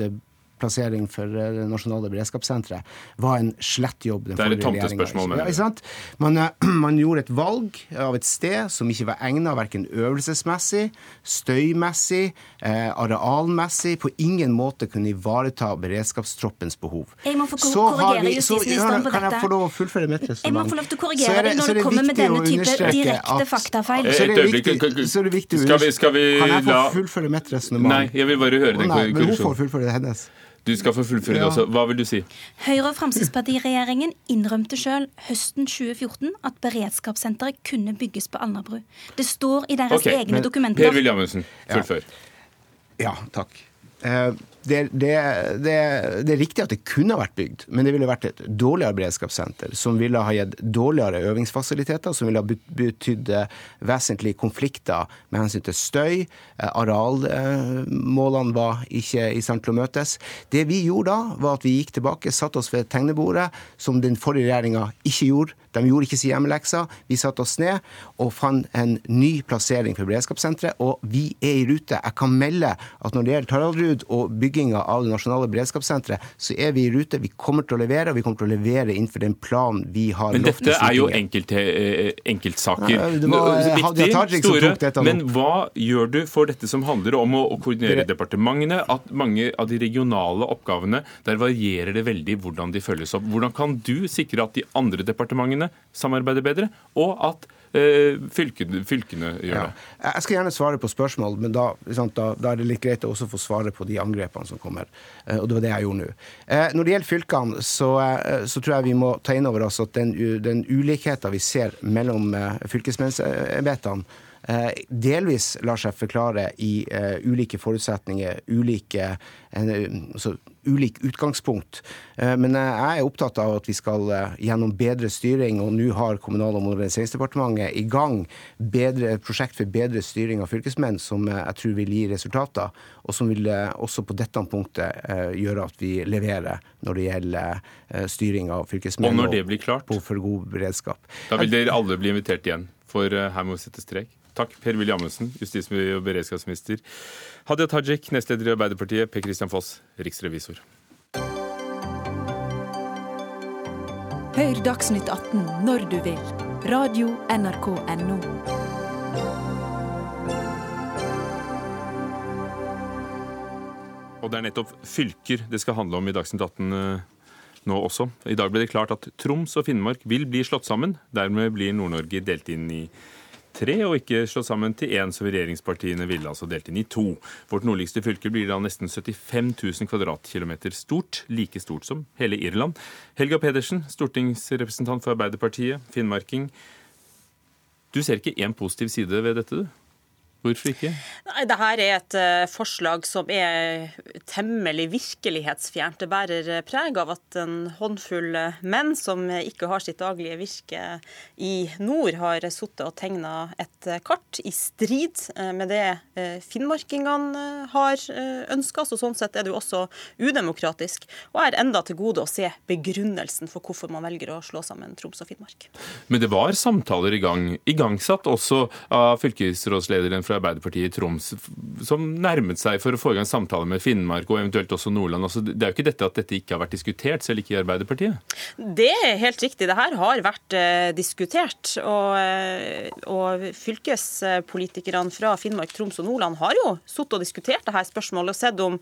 plassering for eh, det nasjonale beredskapssenteret, var en slett jobb. den Det er et tomtespørsmål, mener Ja? Man, eh, man gjorde et valg av et sted som ikke var egnet verken øvelsesmessig, støymessig, eh, arealmessig, på ingen måte kunne ivareta beredskapstroppens behov. Jeg må få Så har korrigere vi- så- justisministeren på Kan jeg dette. få lov å fullføre mitt Jeg må resonnement? få lov til å Så korrigere er det- deg så er når det du kommer med viktig å denne type understreke direkte at- faktafeil. Så er det viktig- så er det viktig skal vi- skal vi Kan jeg få fullføre mitt resonnement? Nei, jeg vil bare høre den nei, Men hun korreksjonen. får fullføre det hennes. Du skal få fullføre det Ja. også. Hva vil du si? Høyre- og Fremskrittspartiregjeringen innrømte selv høsten 2014 at beredskapssenteret kunne bygges på Alnabru. Det står i deres okay, egne men dokumenter. Per Williamsen, fullfør. Ja. Ja, takk. Eh, Det, det, det, det er riktig at det kunne vært bygd, men det ville vært et dårligere beredskapssenter, som ville ha gitt dårligere øvingsfasiliteter, som ville ha bet- betydd eh, vesentlige konflikter med hensyn til støy. Eh, Arealmålene var ikke i stand til å møtes. Det vi gjorde da, var at vi gikk tilbake, satte oss ved tegnebordet, som den forrige regjeringa ikke gjorde. De gjorde ikke sin hjemmeleksa. Vi satte oss ned og fant en ny plassering for beredskapssenteret, og vi er i rute. Jeg kan melde at når det gjelder Taraldrud og bygginga av det nasjonale beredskapssenteret, så er vi i rute. Vi kommer til å levere, og vi kommer til å levere innenfor den planen vi har lovt Men dette er jo enkelt, eh, enkeltsaker. Ja, det var, eh, Hadia Tajik som store, tok dette nå. Men hva gjør du for dette som handler om å, å koordinere departementene? At mange av de regionale oppgavene, der varierer det veldig hvordan de følges opp. Hvordan kan du sikre at de andre departementene samarbeider bedre, og at fylkene, fylkene gjør Ja. det? Jeg skal gjerne svare på spørsmål, men da, sant, da, da er det litt greit å også få svare på de angrepene som kommer. Eh, Og det var det jeg gjorde nå. Eh, Når det gjelder fylkene, så, eh, så tror jeg vi må ta inn over oss at den, den ulikheten vi ser mellom eh, fylkesmannsembetene, eh, delvis lar seg forklare i eh, ulike forutsetninger, ulike, eh, altså, ulik utgangspunkt. Eh, men eh, jeg er opptatt av at vi skal eh, gjennom bedre styring, og nå har Kommunal- og moderniseringsdepartementet i gang bedre, et prosjekt for bedre styring av fylkesmenn, som eh, jeg tror vil gi resultater, og som vil eh, også på dette punktet eh, gjøre at vi leverer når det gjelder eh, styring av fylkesmenn Og når det blir klart? på for god beredskap. Da vil dere alle bli invitert igjen, for eh, her må vi sette strek. Takk, Per-Willy Amundsen, justis- og beredskapsminister. Hadia Tajik, nestleder i Arbeiderpartiet. Per Christian Foss, riksrevisor. Hør Dagsnytt 18 når du vil. Radio NRK Radio.nrk.no. Og det er nettopp fylker det skal handle om i Dagsnytt 18 eh, nå også. I dag ble det klart at Troms og Finnmark vil bli slått sammen. Dermed blir Nord-Norge delt inn i tre, og ikke slå sammen til én, som regjeringspartiene ville, altså delt inn i to. Vårt nordligste fylke blir da nesten 75 000 kvadratkilometer stort, like stort som hele Irland. Helga Pedersen, stortingsrepresentant for Arbeiderpartiet, finnmarking. Du ser ikke én positiv side ved dette, du? Hvorfor ikke? Nei, Dette er et eh, forslag som er temmelig virkelighetsfjernt. Det bærer eh, preg av at en håndfull eh, menn som ikke har sitt daglige virke i nord, har sittet og tegna et kart i strid med det finnmarkingene har ønska. Så sånn sett er det jo også udemokratisk. Og er enda til gode å se begrunnelsen for hvorfor man velger å slå sammen Troms og Finnmark. Men det var samtaler i gang, igangsatt også av fylkesrådslederen fra Arbeiderpartiet i Troms, som nærmet seg for å få i gang samtaler med Finnmark og eventuelt også Nordland. Altså, det er jo ikke dette at dette ikke har vært diskutert, selv ikke i Arbeiderpartiet. Det er helt riktig. Det her har vært eh, diskutert. Og, eh, og fylkespolitikerne fra Finnmark, Troms og Nordland har jo sittet og diskutert dette spørsmålet og sett, om,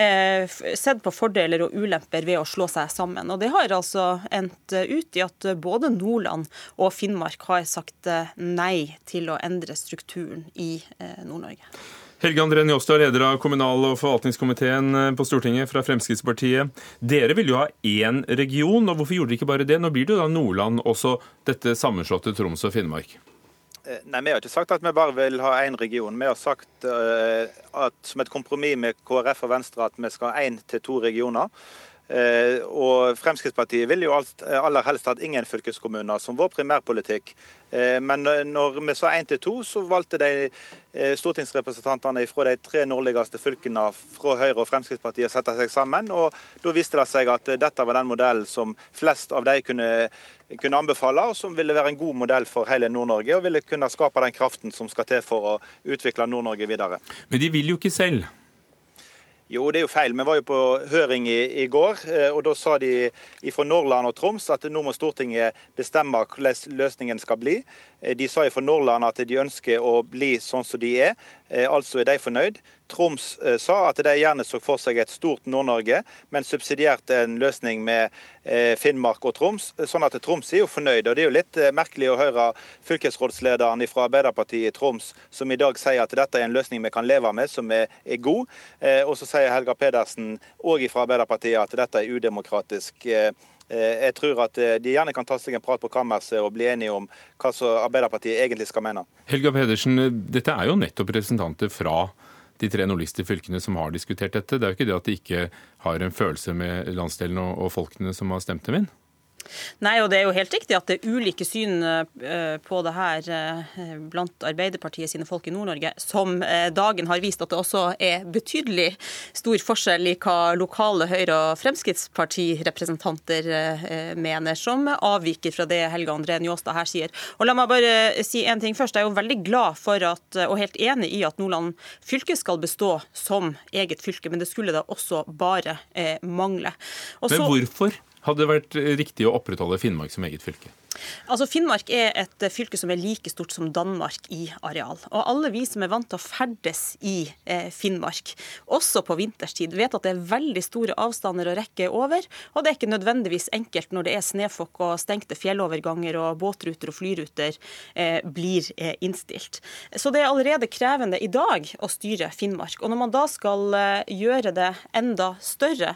eh, sett på fordeler og ulemper ved å slå seg sammen. Og det har altså endt ut i at både Nordland og Finnmark har sagt nei til å endre strukturen i Nord-Norge. Helge André Njåstad, leder av kommunal- og forvaltningskomiteen eh, på Stortinget fra Fremskrittspartiet. Dere vil jo ha én region, og hvorfor gjorde dere ikke bare det? Nå blir det jo da Nordland, også dette sammenslåtte Troms og Finnmark. Eh, nei, Vi har ikke sagt at vi bare vil ha én region. Vi har sagt uh, at som et kompromiss med KrF og Venstre at vi skal ha én til to regioner. Uh, og Fremskrittspartiet vil jo alt, aller helst hatt ingen fylkeskommuner som vår primærpolitikk. Uh, men når vi sa én til to, så valgte de stortingsrepresentantene fra de tre nordligste fylkene fra Høyre og Fremskrittspartiet å sette seg sammen. og Da viste det seg at dette var den modellen som flest av de kunne kunne anbefale, og som ville være en god modell for hele Nord-Norge, og ville kunne skape den kraften som skal til for å utvikle Nord-Norge videre. Men de vil jo ikke selv? Jo, det er jo feil. Vi var jo på høring i, i går, eh, og da sa de fra Nordland og Troms at nå må Stortinget bestemme hvordan løsningen skal bli. Eh, de sa fra Nordland at de ønsker å bli sånn som de er, eh, altså er de fornøyd. Troms sa at de gjerne så for seg et stort Nord-Norge, men subsidiert en løsning med Finnmark og Troms. Sånn at Troms er jo fornøyd. og Det er jo litt merkelig å høre fylkesrådslederen fra Arbeiderpartiet i Troms som i dag sier at dette er en løsning vi kan leve med, som er, er god. Og så sier Helga Pedersen òg fra Arbeiderpartiet at dette er udemokratisk. Jeg tror at de gjerne kan ta seg en prat på kammerset og bli enige om hva Arbeiderpartiet egentlig skal mene. Helga Pedersen, dette er jo nettopp representanter fra de tre nordligste fylkene som har diskutert dette. Det er jo ikke det at de ikke har en følelse med landsdelen og, folkene som har stemt dem inn? Nei, og Det er jo helt riktig at det er ulike syn eh, på det her eh, blant Arbeiderpartiet sine folk i Nord-Norge, som eh, dagen har vist at det også er betydelig stor forskjell i hva lokale Høyre- og Fremskrittspartirepresentanter mener, som avviker fra det Helge André Njåstad her sier. Og La meg bare si en ting først. Jeg er jo veldig glad for at, og helt enig i at Nordland fylke skal bestå som eget fylke, men det skulle da også bare mangle. Også, men hvorfor? Hadde det vært riktig å opprettholde Finnmark som eget fylke? Altså Finnmark er et fylke som er like stort som Danmark i areal. Og alle vi som er vant til å ferdes i eh, Finnmark, også på vinterstid, vet at det er veldig store avstander å rekke over. Og det er ikke nødvendigvis enkelt når det er snøfokk og stengte fjelloverganger og båtruter og flyruter eh, blir eh, innstilt. Så det er allerede krevende i dag å styre Finnmark. Og når man da skal gjøre det enda større,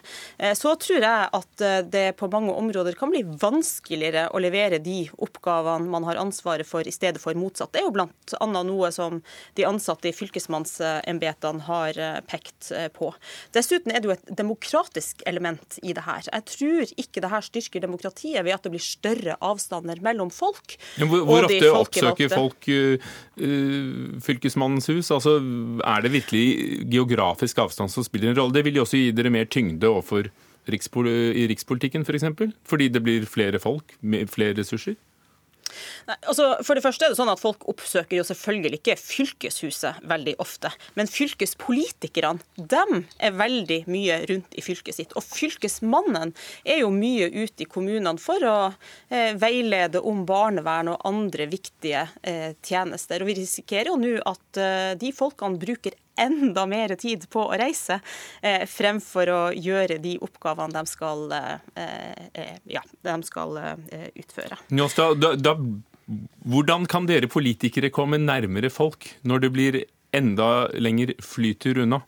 så tror jeg at det på mange områder kan bli vanskeligere å levere de oppgavene man har ansvaret for, i stedet for motsatt. Det er jo bl.a. noe som de ansatte i fylkesmannsembetene har eh, pekt eh, på. Dessuten er det jo et demokratisk element i det her. Jeg tror ikke det her styrker demokratiet ved at det blir større avstander mellom folk. Ja, hvor, hvor ofte oppsøker folk uh, Fylkesmannens hus? Altså, er det virkelig geografisk avstand som spiller en rolle? Det vil jo også gi dere mer tyngde overfor rikspol i rikspolitikken f.eks.? For eksempel, fordi det blir flere folk, flere ressurser? Nei, altså, for det første er det sånn at Folk oppsøker jo selvfølgelig ikke fylkeshuset veldig ofte. Men fylkespolitikerne dem er veldig mye rundt i fylket sitt. Og Fylkesmannen er jo mye ute i kommunene for å eh, veilede om barnevern og andre viktige eh, tjenester. Og Vi risikerer jo nå at eh, de folkene bruker enda mer tid på å reise, eh, fremfor å gjøre de oppgavene de skal, eh, eh ja, de skal eh, utføre. Njåstad, da, da hvordan kan dere politikere komme nærmere folk når det blir enda lenger flytur unna?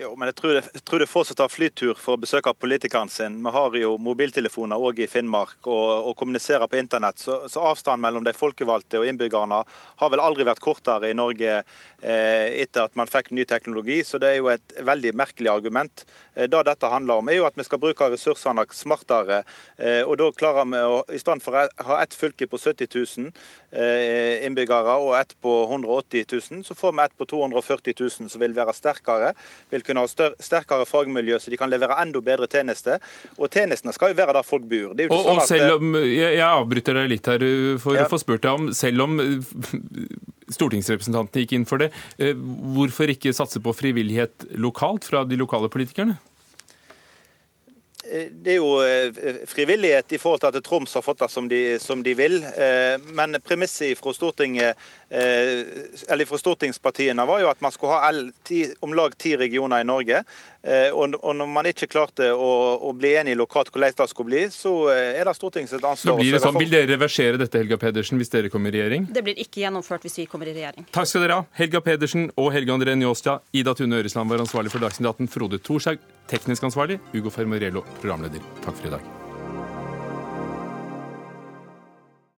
Jo, men jeg tror, det, jeg tror det er få som tar flytur for å besøke politikeren sin. Vi har jo mobiltelefoner òg i Finnmark og, og kommuniserer på internett. Så, så, avstanden mellom de folkevalgte og innbyggerne har vel aldri vært kortere i Norge eh, etter at man fikk ny teknologi. Så det er jo et veldig merkelig argument. Eh, det dette handler om, er jo at vi skal bruke ressursene smartere. Eh, og da klarer vi å, i stedet for å ha ett fylke på 70 000 eh, innbyggere og ett på 180 000, så får vi ett på 240 000 som vil være sterkere. vil kunne ha sterkere fagmiljø, så de kan levere enda bedre tjenester. Og tjenestene skal jo være der folk bor. og, sånn og selv om, jeg, jeg, avbryter deg litt her uh, for ja. å få spurt deg om, selv om uh, stortingsrepresentantene gikk inn for det, hvorfor ikke satse på frivillighet lokalt fra de lokale politikerne? Eh, det er jo eh, frivillighet i forhold til at Troms har fått det som de, som de vil. Eh, men premisset fra Stortinget eller fra stortingspartiene var jo at man skulle ha om lag ti regioner i Norge. Eh, og, når man ikke klarte å, å bli enig lokalt hvordan det skulle bli, så eh, er det Stortingets ansvar. Da blir det sånn, Vil dere reversere dette, Helga Pedersen, hvis dere kommer i regjering? Det blir ikke gjennomført hvis vi kommer i regjering. Takk skal dere ha. Helga Pedersen og Helge André Njåstad. Ida Tune Øresland var ansvarlig for Dagsnytt 18. Frode Thorshaug, teknisk ansvarlig. Ugo Fermarello, programleder. Takk for i dag.